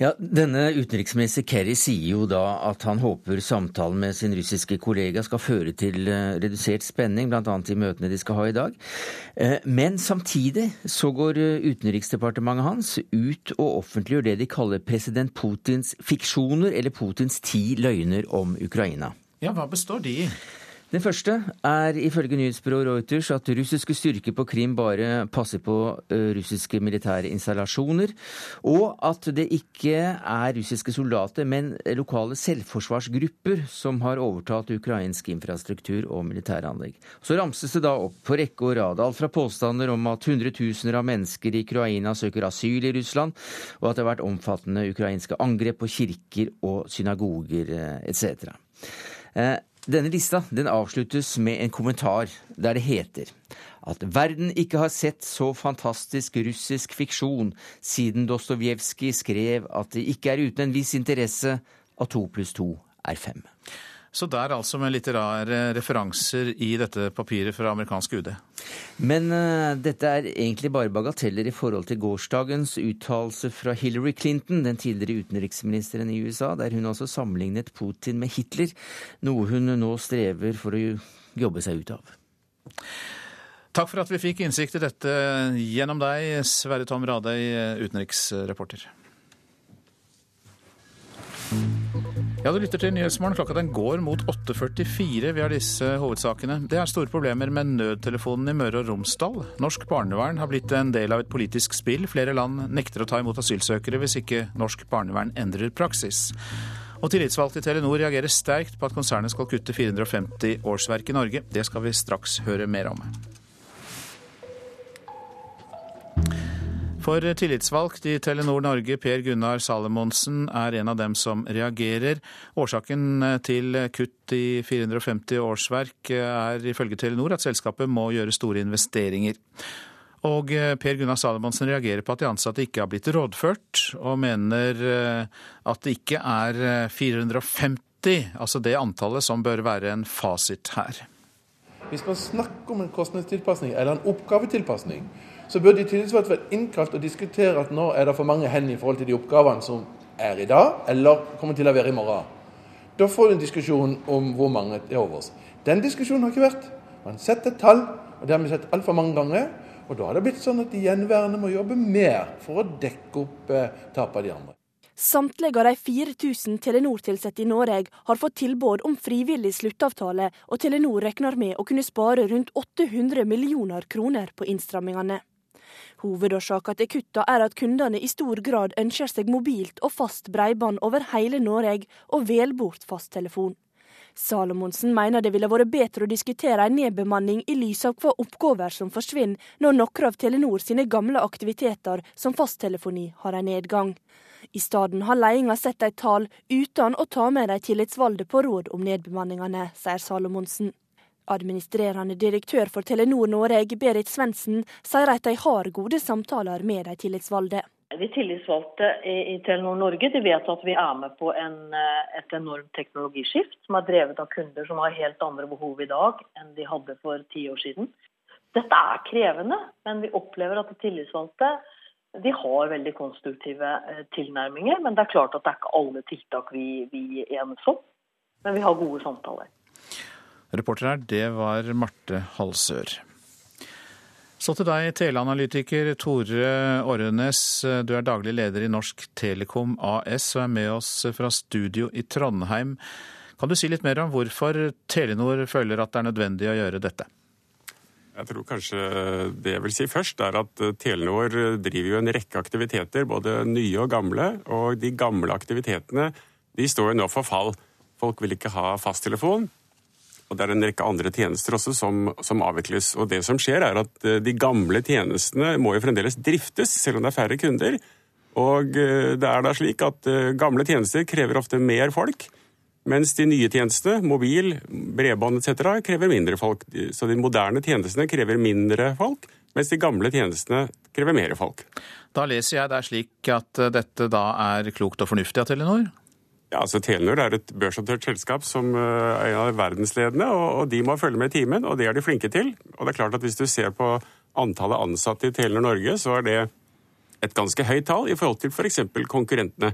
Ja, Denne utenriksminister Kerry sier jo da at han håper samtalen med sin russiske kollega skal føre til eh, redusert spenning, bl.a. i møtene de skal ha i dag. Eh, men samtidig så går eh, utenriksdepartementet hans ut og offentliggjør det de kaller president Putins fiksjoner, eller Putins ti løgner om Ukraina. Ja, hva består de i? Den første er ifølge nyhetsbyrået Reuters at russiske styrker på Krim bare passer på russiske militære installasjoner, og at det ikke er russiske soldater, men lokale selvforsvarsgrupper som har overtatt ukrainsk infrastruktur og militæranlegg. Så ramses det da opp på rekke og rad, alt fra påstander om at hundretusener av mennesker i Ukraina søker asyl i Russland, og at det har vært omfattende ukrainske angrep på kirker og synagoger etc. Denne lista den avsluttes med en kommentar der det heter at verden ikke har sett så fantastisk russisk fiksjon siden Dostojevskij skrev at det ikke er uten en viss interesse at to pluss to er fem. Så det er altså med litt rare referanser i dette papiret fra amerikansk UD. Men uh, dette er egentlig bare bagateller i forhold til gårsdagens uttalelse fra Hillary Clinton, den tidligere utenriksministeren i USA, der hun altså sammenlignet Putin med Hitler, noe hun nå strever for å jobbe seg ut av. Takk for at vi fikk innsikt i dette gjennom deg, Sverre Tom Radøy, utenriksreporter. Ja, Du lytter til Nyhetsmorgen. Klokka den går mot 8.44. Vi har disse hovedsakene. Det er store problemer med nødtelefonen i Møre og Romsdal. Norsk barnevern har blitt en del av et politisk spill. Flere land nekter å ta imot asylsøkere hvis ikke norsk barnevern endrer praksis. Og Tillitsvalgte i Telenor reagerer sterkt på at konsernet skal kutte 450 årsverk i Norge. Det skal vi straks høre mer om. For tillitsvalgt i Telenor Norge, Per Gunnar Salomonsen, er en av dem som reagerer. Årsaken til kutt i 450 årsverk er ifølge Telenor at selskapet må gjøre store investeringer. Og Per Gunnar Salomonsen reagerer på at de ansatte ikke har blitt rådført, og mener at det ikke er 450, altså det antallet, som bør være en fasit her. Hvis man snakker om en kostnadstilpasning eller en oppgavetilpasning, så burde de tillitsvalgte vært innkalt og diskutere at nå er det for mange hender i forhold til de oppgavene som er i dag, eller kommer til å være i morgen. Da får du en diskusjon om hvor mange det er over oss. Den diskusjonen har ikke vært. Man setter et tall, og det har vi sett altfor mange ganger. Og da har det blitt sånn at de gjenværende må jobbe mer for å dekke opp eh, tapet av de andre. Samtlige av de 4000 Telenor-ansatte i Norge har fått tilbud om frivillig sluttavtale, og Telenor regner med å kunne spare rundt 800 millioner kroner på innstrammingene. Hovedårsaken til kutta er at kundene i stor grad ønsker seg mobilt og fast bredbånd over hele Norge, og vel bort fasttelefon. Salomonsen mener det ville vært bedre å diskutere en nedbemanning i lys av hva oppgaver som forsvinner når noen av Telenor sine gamle aktiviteter, som fasttelefoni, har en nedgang. I stedet har ledelsen sett et tall uten å ta med de tillitsvalgte på råd om nedbemanningene, sier Salomonsen. Administrerende direktør for Telenor Norge, Berit Svendsen, sier at de har gode samtaler med de tillitsvalgte. De tillitsvalgte i, Telenor Norge de vet at vi er med på en, eh, et enormt teknologiskift, som er drevet av kunder som har helt andre behov i dag enn de hadde for ti år siden. Dette er krevende, men vi opplever at de tillitsvalgte de har veldig konstruktive eh, tilnærminger. Men det er klart at det er ikke alle tiltak vi, vi enes om. Men vi har gode samtaler. Reporter her, det var Marte Halsør. Så til deg, teleanalytiker Tore Årenes. Du er daglig leder i Norsk Telekom AS og er med oss fra studio i Trondheim. Kan du si litt mer om hvorfor Telenor føler at det er nødvendig å gjøre dette? Jeg tror kanskje det jeg vil si først, er at Telenor driver jo en rekke aktiviteter, både nye og gamle. Og de gamle aktivitetene de står jo nå for fall. Folk vil ikke ha fasttelefon. Og det er en rekke andre tjenester også som, som, avvikles. Og det som skjer, er at eh, de gamle tjenestene må jo fremdeles driftes, selv om det er færre kunder. Og eh, det er da slik at eh, gamle tjenester krever ofte mer folk. Mens de nye tjenestene, mobil, bredbånd etc., krever mindre folk. Så de moderne tjenestene krever mindre folk, mens de gamle tjenestene krever mer folk. Da leser jeg det er slik at dette da er klokt og fornuftig av Telenor? Ja, altså Telenor er et børsnotert selskap som eh, er en av verdensledende, og de må følge med i timen, og det er de flinke til. Og det er klart at Hvis du ser på antallet ansatte i Telenor Norge, så er det et ganske høyt tall i forhold til f.eks. For konkurrentene.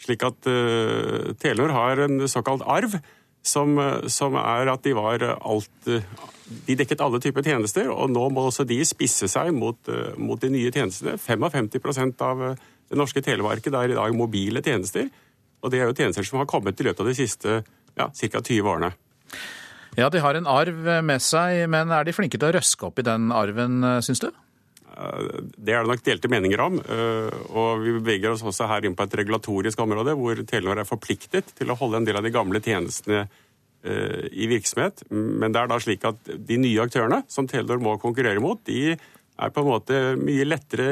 Slik at uh, Telenor har en såkalt arv, som, som, er at de var alt De dekket alle typer tjenester, og nå må også de spisse seg mot, mot de nye tjenestene. 55% av det norske telemarkedet er i dag mobile tjenester. Og det er jo tjenester som har kommet i løpet av de siste ja, ca. 20 årene. Ja, de har en arv med seg, men er de flinke til å røske opp i den arven, syns du? Eh, det er det nok delte meninger om. Eh, og vi beveger oss også her inn på et regulatorisk område hvor Telenor er forpliktet til å holde en del av de gamle tjenestene eh, i virksomhet. Men det er da slik at de nye aktørene som Telenor må konkurrere mot, de er på en måte mye lettere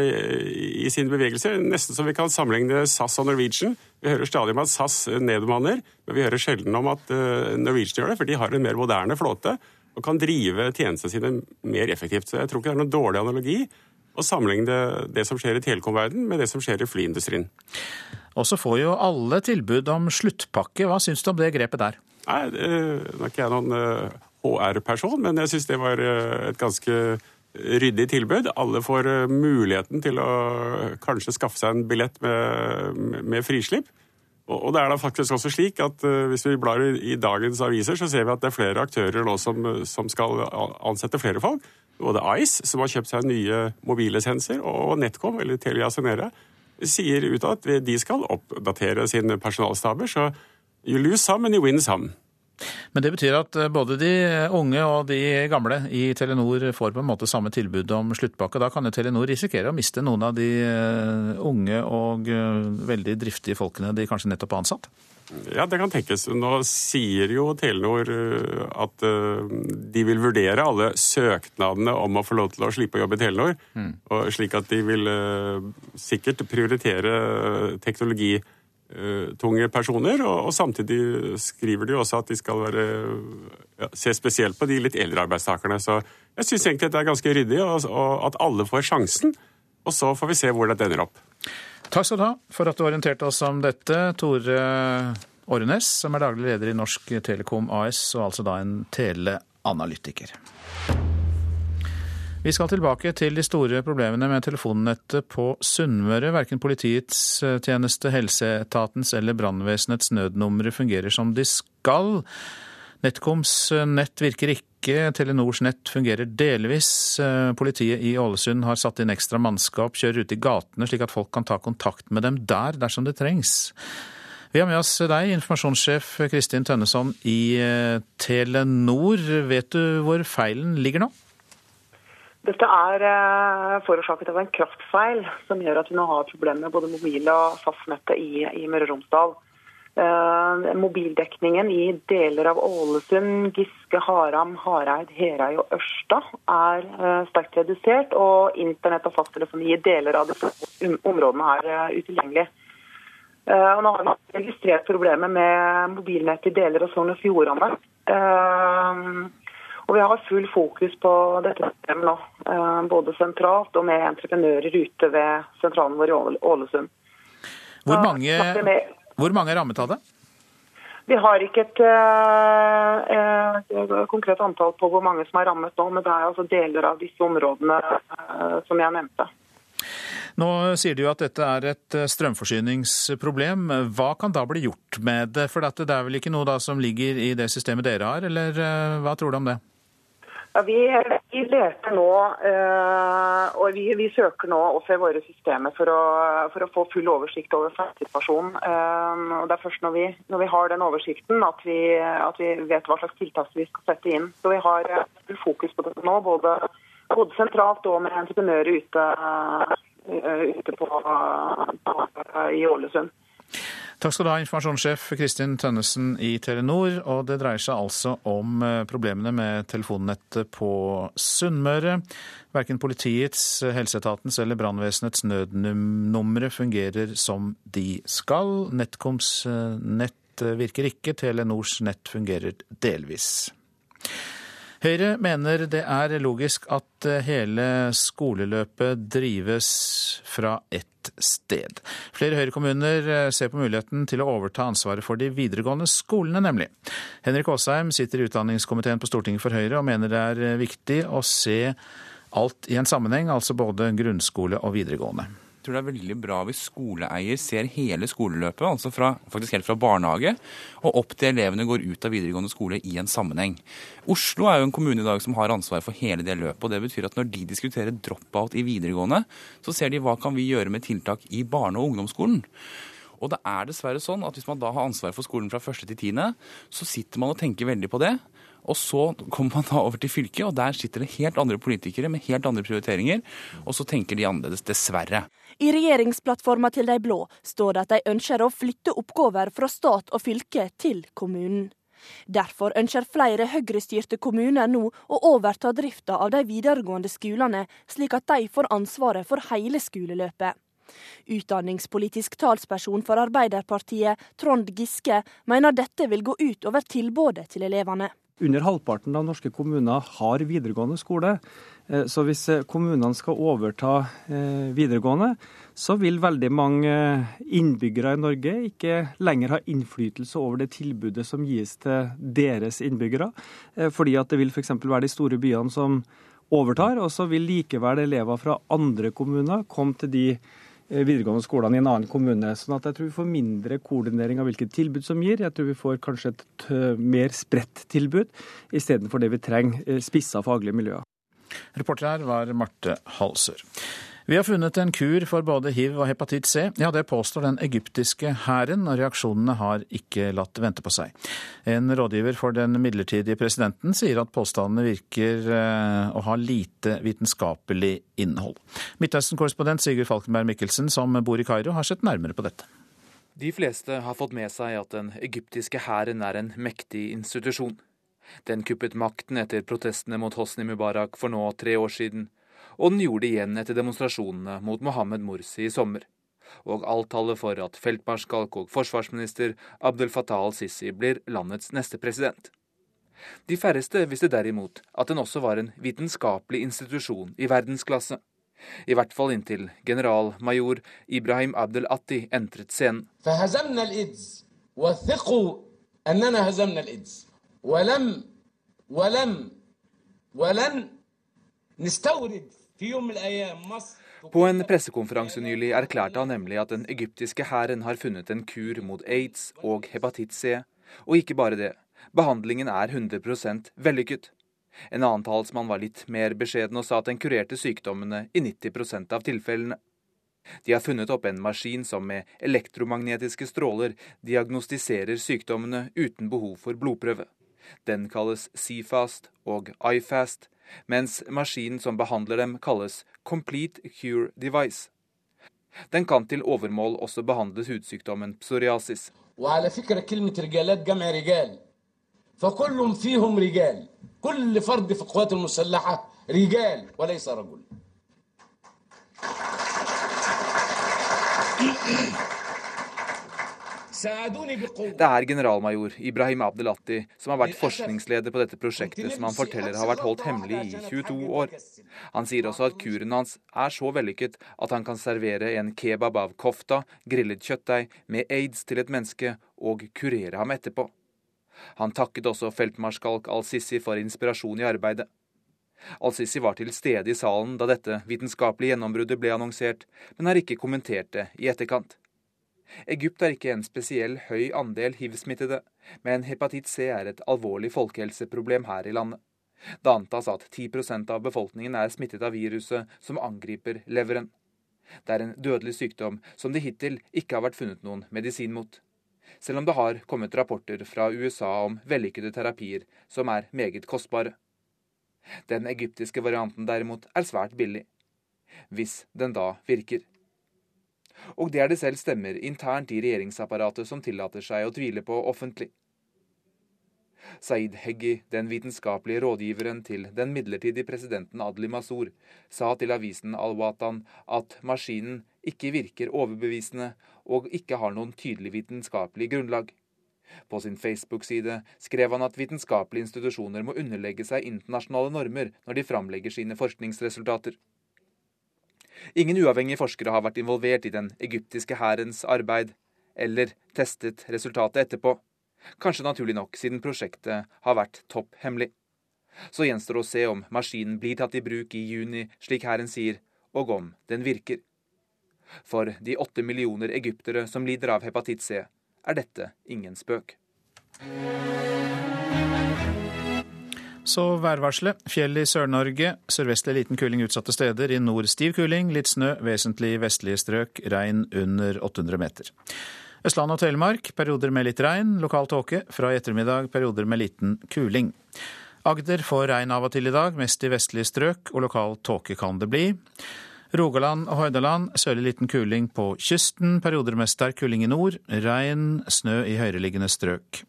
i sin bevegelse. Nesten som vi kan sammenligne SAS og Norwegian. Vi hører stadig om at SAS nedbemanner, men vi hører sjelden om at eh, Norwegian gjør det, for de har en mer moderne flåte og kan drive tjenestene sine mer effektivt. Så jeg tror ikke det er noen dårlig analogi å sammenligne det, det som skjer i telekomverdenen med det som skjer i flyindustrien. Og så får jo alle tilbud om sluttpakke. Hva syns du om det grepet der? Nei, Nå er ikke jeg noen HR-person, men jeg syns det var et ganske ryddig tilbud. Alle får muligheten til å kanskje skaffe seg en billett med, med frislipp. Og det er da faktisk også slik at Hvis vi blar i dagens aviser, så ser vi at det er flere aktører nå som, som skal ansette flere folk. Både Ice, som har kjøpt seg nye mobillisenser, og Netcom, eller Telia Sonera, sier ut at de skal oppdatere sine personalstaber. Så you lose some and you win some. Men det betyr at eh, både de unge og de gamle i Telenor får på en måte samme tilbud om sluttpakke. Da kan jo Telenor risikere å miste noen av de eh, unge og eh, veldig driftige folkene de kanskje nettopp har ansatt? Ja, det kan tenkes. Nå sier jo Telenor at de vil vurdere alle søknadene om å få lov til å slippe å jobbe i Telenor, mm. og slik at de vil sikkert prioritere teknologi Eh, tunge personer. Og, og, samtidig skriver de også at de skal være, ja, se spesielt på de litt eldre arbeidstakerne. Så jeg syns egentlig det er ganske ryddig, og, og at alle får sjansen. Og så får vi se hvor det ender opp. Takk skal du ha for at du orienterte oss om dette, Tore Årenes, som er daglig leder i Norsk Telekom AS, og altså da en teleanalytiker. Vi skal tilbake til de store problemene med telefonnettet på Sunnmøre. Verken politiets eh, tjeneste, helseetatens eller brannvesenets nødnumre fungerer som de skal. Netcoms eh, nett virker ikke, Telenors nett fungerer delvis. Eh, politiet i Ålesund har satt inn ekstra mannskap, kjører ut i gatene slik at folk kan ta kontakt med dem der dersom det trengs. Vi har med oss deg, informasjonssjef Kristin Tønneson i Telenor. Vet du hvor feilen ligger nå? Dette er eh, forårsaket av en kraftfeil som gjør at vi nå har problemer med både mobil- og fastnettet i, i Møre og Romsdal. Eh, mobildekningen i deler av Ålesund, Giske, Haram, Hareid, Herøy og Ørsta er eh, sterkt redusert, og internett og fasttelefoni i deler av disse områdene er uh, utilgjengelig. Og nå har vi registrert problemet med mobilnett i deler av Sogn og Fjordane. Og Vi har full fokus på dette systemet nå, eh, både sentralt og med entreprenører ute ved sentralen vår i Ålesund. Hvor mange, hvor mange er rammet av det? Vi har ikke et, et, et, konkret antall på hvor mange som er rammet nå, men det er altså deler av disse områdene eh, som jeg nevnte. Nå sier du at dette er et strømforsyningsproblem. Hva kan da bli gjort med det? For det er vel ikke noe som ligger i det systemet dere har, eller eh, hva tror du om det? Ja, vi, vi leter nå, øh, og vi, vi, søker nå også i våre systemer for å, for å få full oversikt over situasjonen. Uh, og Det er først når vi, når vi, har den oversikten at at vi vet hva slags tiltak vi skal sette inn. Så Vi har eh, fokus på dette nå, både, både sentralt og med entreprenører ute, ute på, på, i Ålesund. Takk skal du ha, informasjonssjef Kristin Tønnesen i Telenor. Og det dreier seg altså om eh, problemene med telefonnettet på Sunnmøre. Verken politiets, helseetatens eller brannvesenets nødnumre fungerer som de skal. Netcoms eh, nett virker ikke, Telenors nett fungerer delvis. Høyre mener det er logisk at eh, hele skoleløpet drives fra ett sted. Flere Høyre-kommuner eh, ser på muligheten til å overta ansvaret for de videregående skolene, nemlig. Henrik Asheim sitter i utdanningskomiteen på Stortinget for Høyre og mener det er eh, viktig å se alt i en sammenheng, altså både grunnskole og videregående tror det er veldig bra hvis skoleeier ser hele skoleløpet, altså fra, faktisk helt fra barnehage og opp til elevene går ut av videregående skole i en sammenheng. Oslo er jo en kommune i dag som har ansvar for hele det løpet. og Det betyr at når de diskuterer drop-out i videregående, så ser de hva kan vi gjøre med tiltak i barne- og ungdomsskolen. Og det er dessverre sånn at hvis man da har ansvar for skolen fra første til tiende, så sitter man og tenker veldig på det. Og så kommer man da over til fylket, og der sitter det helt andre politikere med helt andre prioriteringer, og så tenker de annerledes, dessverre. I regjeringsplattforma til de blå står det at de ønsker å flytte oppgaver fra stat og fylke til kommunen. Derfor ønsker flere høyrestyrte kommuner nå å overta drifta av de videregående skolene, slik at de får ansvaret for hele skoleløpet. Utdanningspolitisk talsperson for Arbeiderpartiet, Trond Giske, mener dette vil gå ut over tilbudet til elevene. Under halvparten av norske kommuner har videregående skole. Eh, så hvis eh, kommunene skal overta eh, videregående, så vil veldig mange innbyggere i Norge ikke lenger ha innflytelse over det tilbudet som gis til deres innbyggere. Fordi at det vil f.eks. være de store byene som overtar, og så vil likevel elever fra andre kommuner komme til de eh, videregående skolene i en annen kommune. Sånn at jeg tror vi får mindre koordinering av hvilket tilbud som gir. Jeg tror vi får kanskje et mer spredt tilbud, istedenfor det vi trenger, eh, spissa faglige miljøer. Reporter her var Marte Halsør. Vi har funnet en kur for både hiv og hepatitt C. Ja, det påstår den egyptiske hæren, og reaksjonene har ikke latt vente på seg. En rådgiver for den midlertidige presidenten sier at påstandene virker eh, å ha lite vitenskapelig innhold. Midtøsten-korrespondent Sigurd Falkenberg Mikkelsen, som bor i Kairo, har sett nærmere på dette. De fleste har fått med seg at den egyptiske hæren er en mektig institusjon. Den kuppet makten etter protestene mot Hosni Mubarak for nå tre år siden, og den gjorde det igjen etter demonstrasjonene mot Mohammed Morsi i sommer. Og alt taler for at feltmarskalk og forsvarsminister Abdel Fattah al-Sisi blir landets neste president. De færreste visste derimot at den også var en vitenskapelig institusjon i verdensklasse. I hvert fall inntil generalmajor Ibrahim Abdel Atti entret scenen. ولم ولن نستورد på en pressekonferanse nylig erklærte han nemlig at den egyptiske hæren har funnet en kur mot aids og hepatitt C. Og ikke bare det, behandlingen er 100% vellykket. En annen talsmann var litt mer beskjeden og sa at den kurerte sykdommene i 90% av tilfellene. De har funnet opp en maskin som med elektromagnetiske stråler diagnostiserer sykdommene uten behov for blodprøve. Den kalles CFAST og iFast, mens maskinen som behandler dem, kalles Complete Cure Device. Den kan til overmål også behandle hudsykdommen psoriasis. كل فرد في القوات المسلحة رجال وليس رجل Det er generalmajor Ibrahim Abdelatti som har vært forskningsleder på dette prosjektet, som han forteller har vært holdt hemmelig i 22 år. Han sier også at kuren hans er så vellykket at han kan servere en kebab av kofta, grillet kjøttdeig, med aids til et menneske og kurere ham etterpå. Han takket også feltmarskalk al-Sisi for inspirasjon i arbeidet. Al-Sisi var til stede i salen da dette vitenskapelige gjennombruddet ble annonsert, men har ikke kommentert det i etterkant. Egypt har ikke en spesiell høy andel hiv-smittede, men hepatitt C er et alvorlig folkehelseproblem her i landet. Det antas at 10% av befolkningen er smittet av viruset som angriper leveren. Det er en dødelig sykdom som det hittil ikke har vært funnet noen medisin mot. Selv om det har kommet rapporter fra USA om vellykkede terapier som er meget kostbare. Den egyptiske varianten derimot er svært billig. Hvis den da virker. Og det er det selv stemmer internt i regjeringsapparatet som tillater seg å tvile på offentlig. Saeed Heggi, den vitenskapelige rådgiveren til den midlertidige presidenten Adli Masur, sa til avisen Al-Watan at maskinen ikke virker overbevisende og ikke har noen tydelig vitenskapelig grunnlag. På sin Facebook-side skrev han at vitenskapelige institusjoner må underlegge seg internasjonale normer når de framlegger sine forskningsresultater. Ingen uavhengige forskere har vært involvert i den egyptiske hærens arbeid, eller testet resultatet etterpå. Kanskje naturlig nok, siden prosjektet har vært topphemmelig. Så gjenstår å se om maskinen blir tatt i bruk i juni, slik hæren sier, og om den virker. For de åtte millioner egyptere som lider av hepatitt C, er dette ingen spøk. Så værvarselet. Fjell i Sør-Norge. Sørvestlig liten kuling utsatte steder. I nord stiv kuling, litt snø. Vesentlig vestlige strøk. Regn under 800 meter. Østland og Telemark perioder med litt regn. Lokal tåke. Fra i ettermiddag perioder med liten kuling. Agder får regn av og til i dag, mest i vestlige strøk, og lokal tåke kan det bli. Rogaland og Hordaland sørlig liten kuling på kysten, perioder med sterk kuling i nord. Regn, snø i høyereliggende strøk.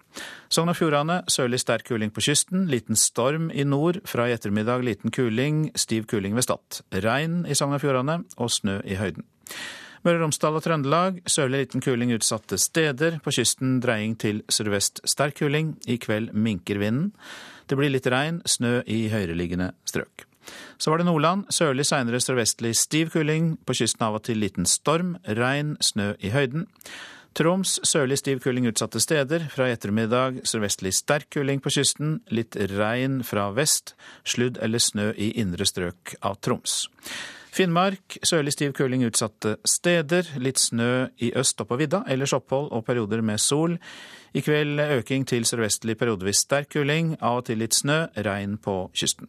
Sogn og Fjordane sørlig sterk kuling på kysten, liten storm i nord. Fra i ettermiddag liten kuling, stiv kuling ved Stad. Regn i Sogn og Fjordane og snø i høyden. Møre og Romsdal og Trøndelag sørlig liten kuling utsatte steder. På kysten dreying til sørvest sterk kuling. I kveld minker vinden. Det blir litt regn, snø i høyereliggende strøk. Så var det Nordland. Sørlig, seinere sørvestlig stiv kuling. På kysten av og til liten storm. Regn, snø i høyden. Troms sørlig stiv kuling utsatte steder. Fra i ettermiddag sørvestlig sterk kuling på kysten. Litt regn fra vest. Sludd eller snø i indre strøk av Troms. Finnmark sørlig stiv kuling utsatte steder. Litt snø i øst og på vidda. Ellers opphold og perioder med sol. I kveld øking til sørvestlig periodevis sterk kuling. Av og til litt snø. Regn på kysten.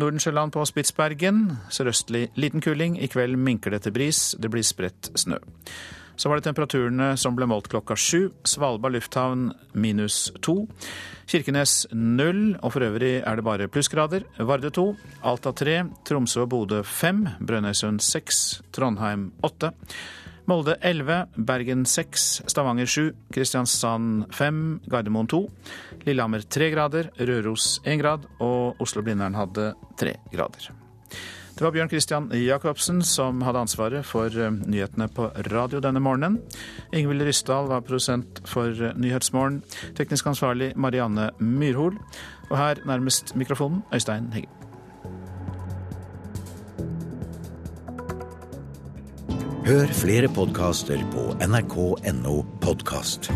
Nordensjøland på Spitsbergen sørøstlig liten kuling. I kveld minker det til bris. Det blir spredt snø. Så var det temperaturene som ble målt klokka sju. Svalbard lufthavn minus to. Kirkenes null, og for øvrig er det bare plussgrader. Vardø to, Alta tre, Tromsø og Bodø fem, Brønnøysund seks, Trondheim åtte. Molde 11, Bergen 6, Stavanger 7, Kristiansand 5, Gardermoen 2, Lillehammer 3 grader, Røros 1 grad. Og Oslo-Blindern hadde 3 grader. Det var Bjørn Christian Jacobsen som hadde ansvaret for eh, nyhetene på radio denne morgenen. Ingvild Ryssdal var produsent for eh, Nyhetsmorgen. Teknisk ansvarlig Marianne Myrhol. Og her nærmest mikrofonen Øystein Heggen. Hør flere podkaster på nrk.no podkast.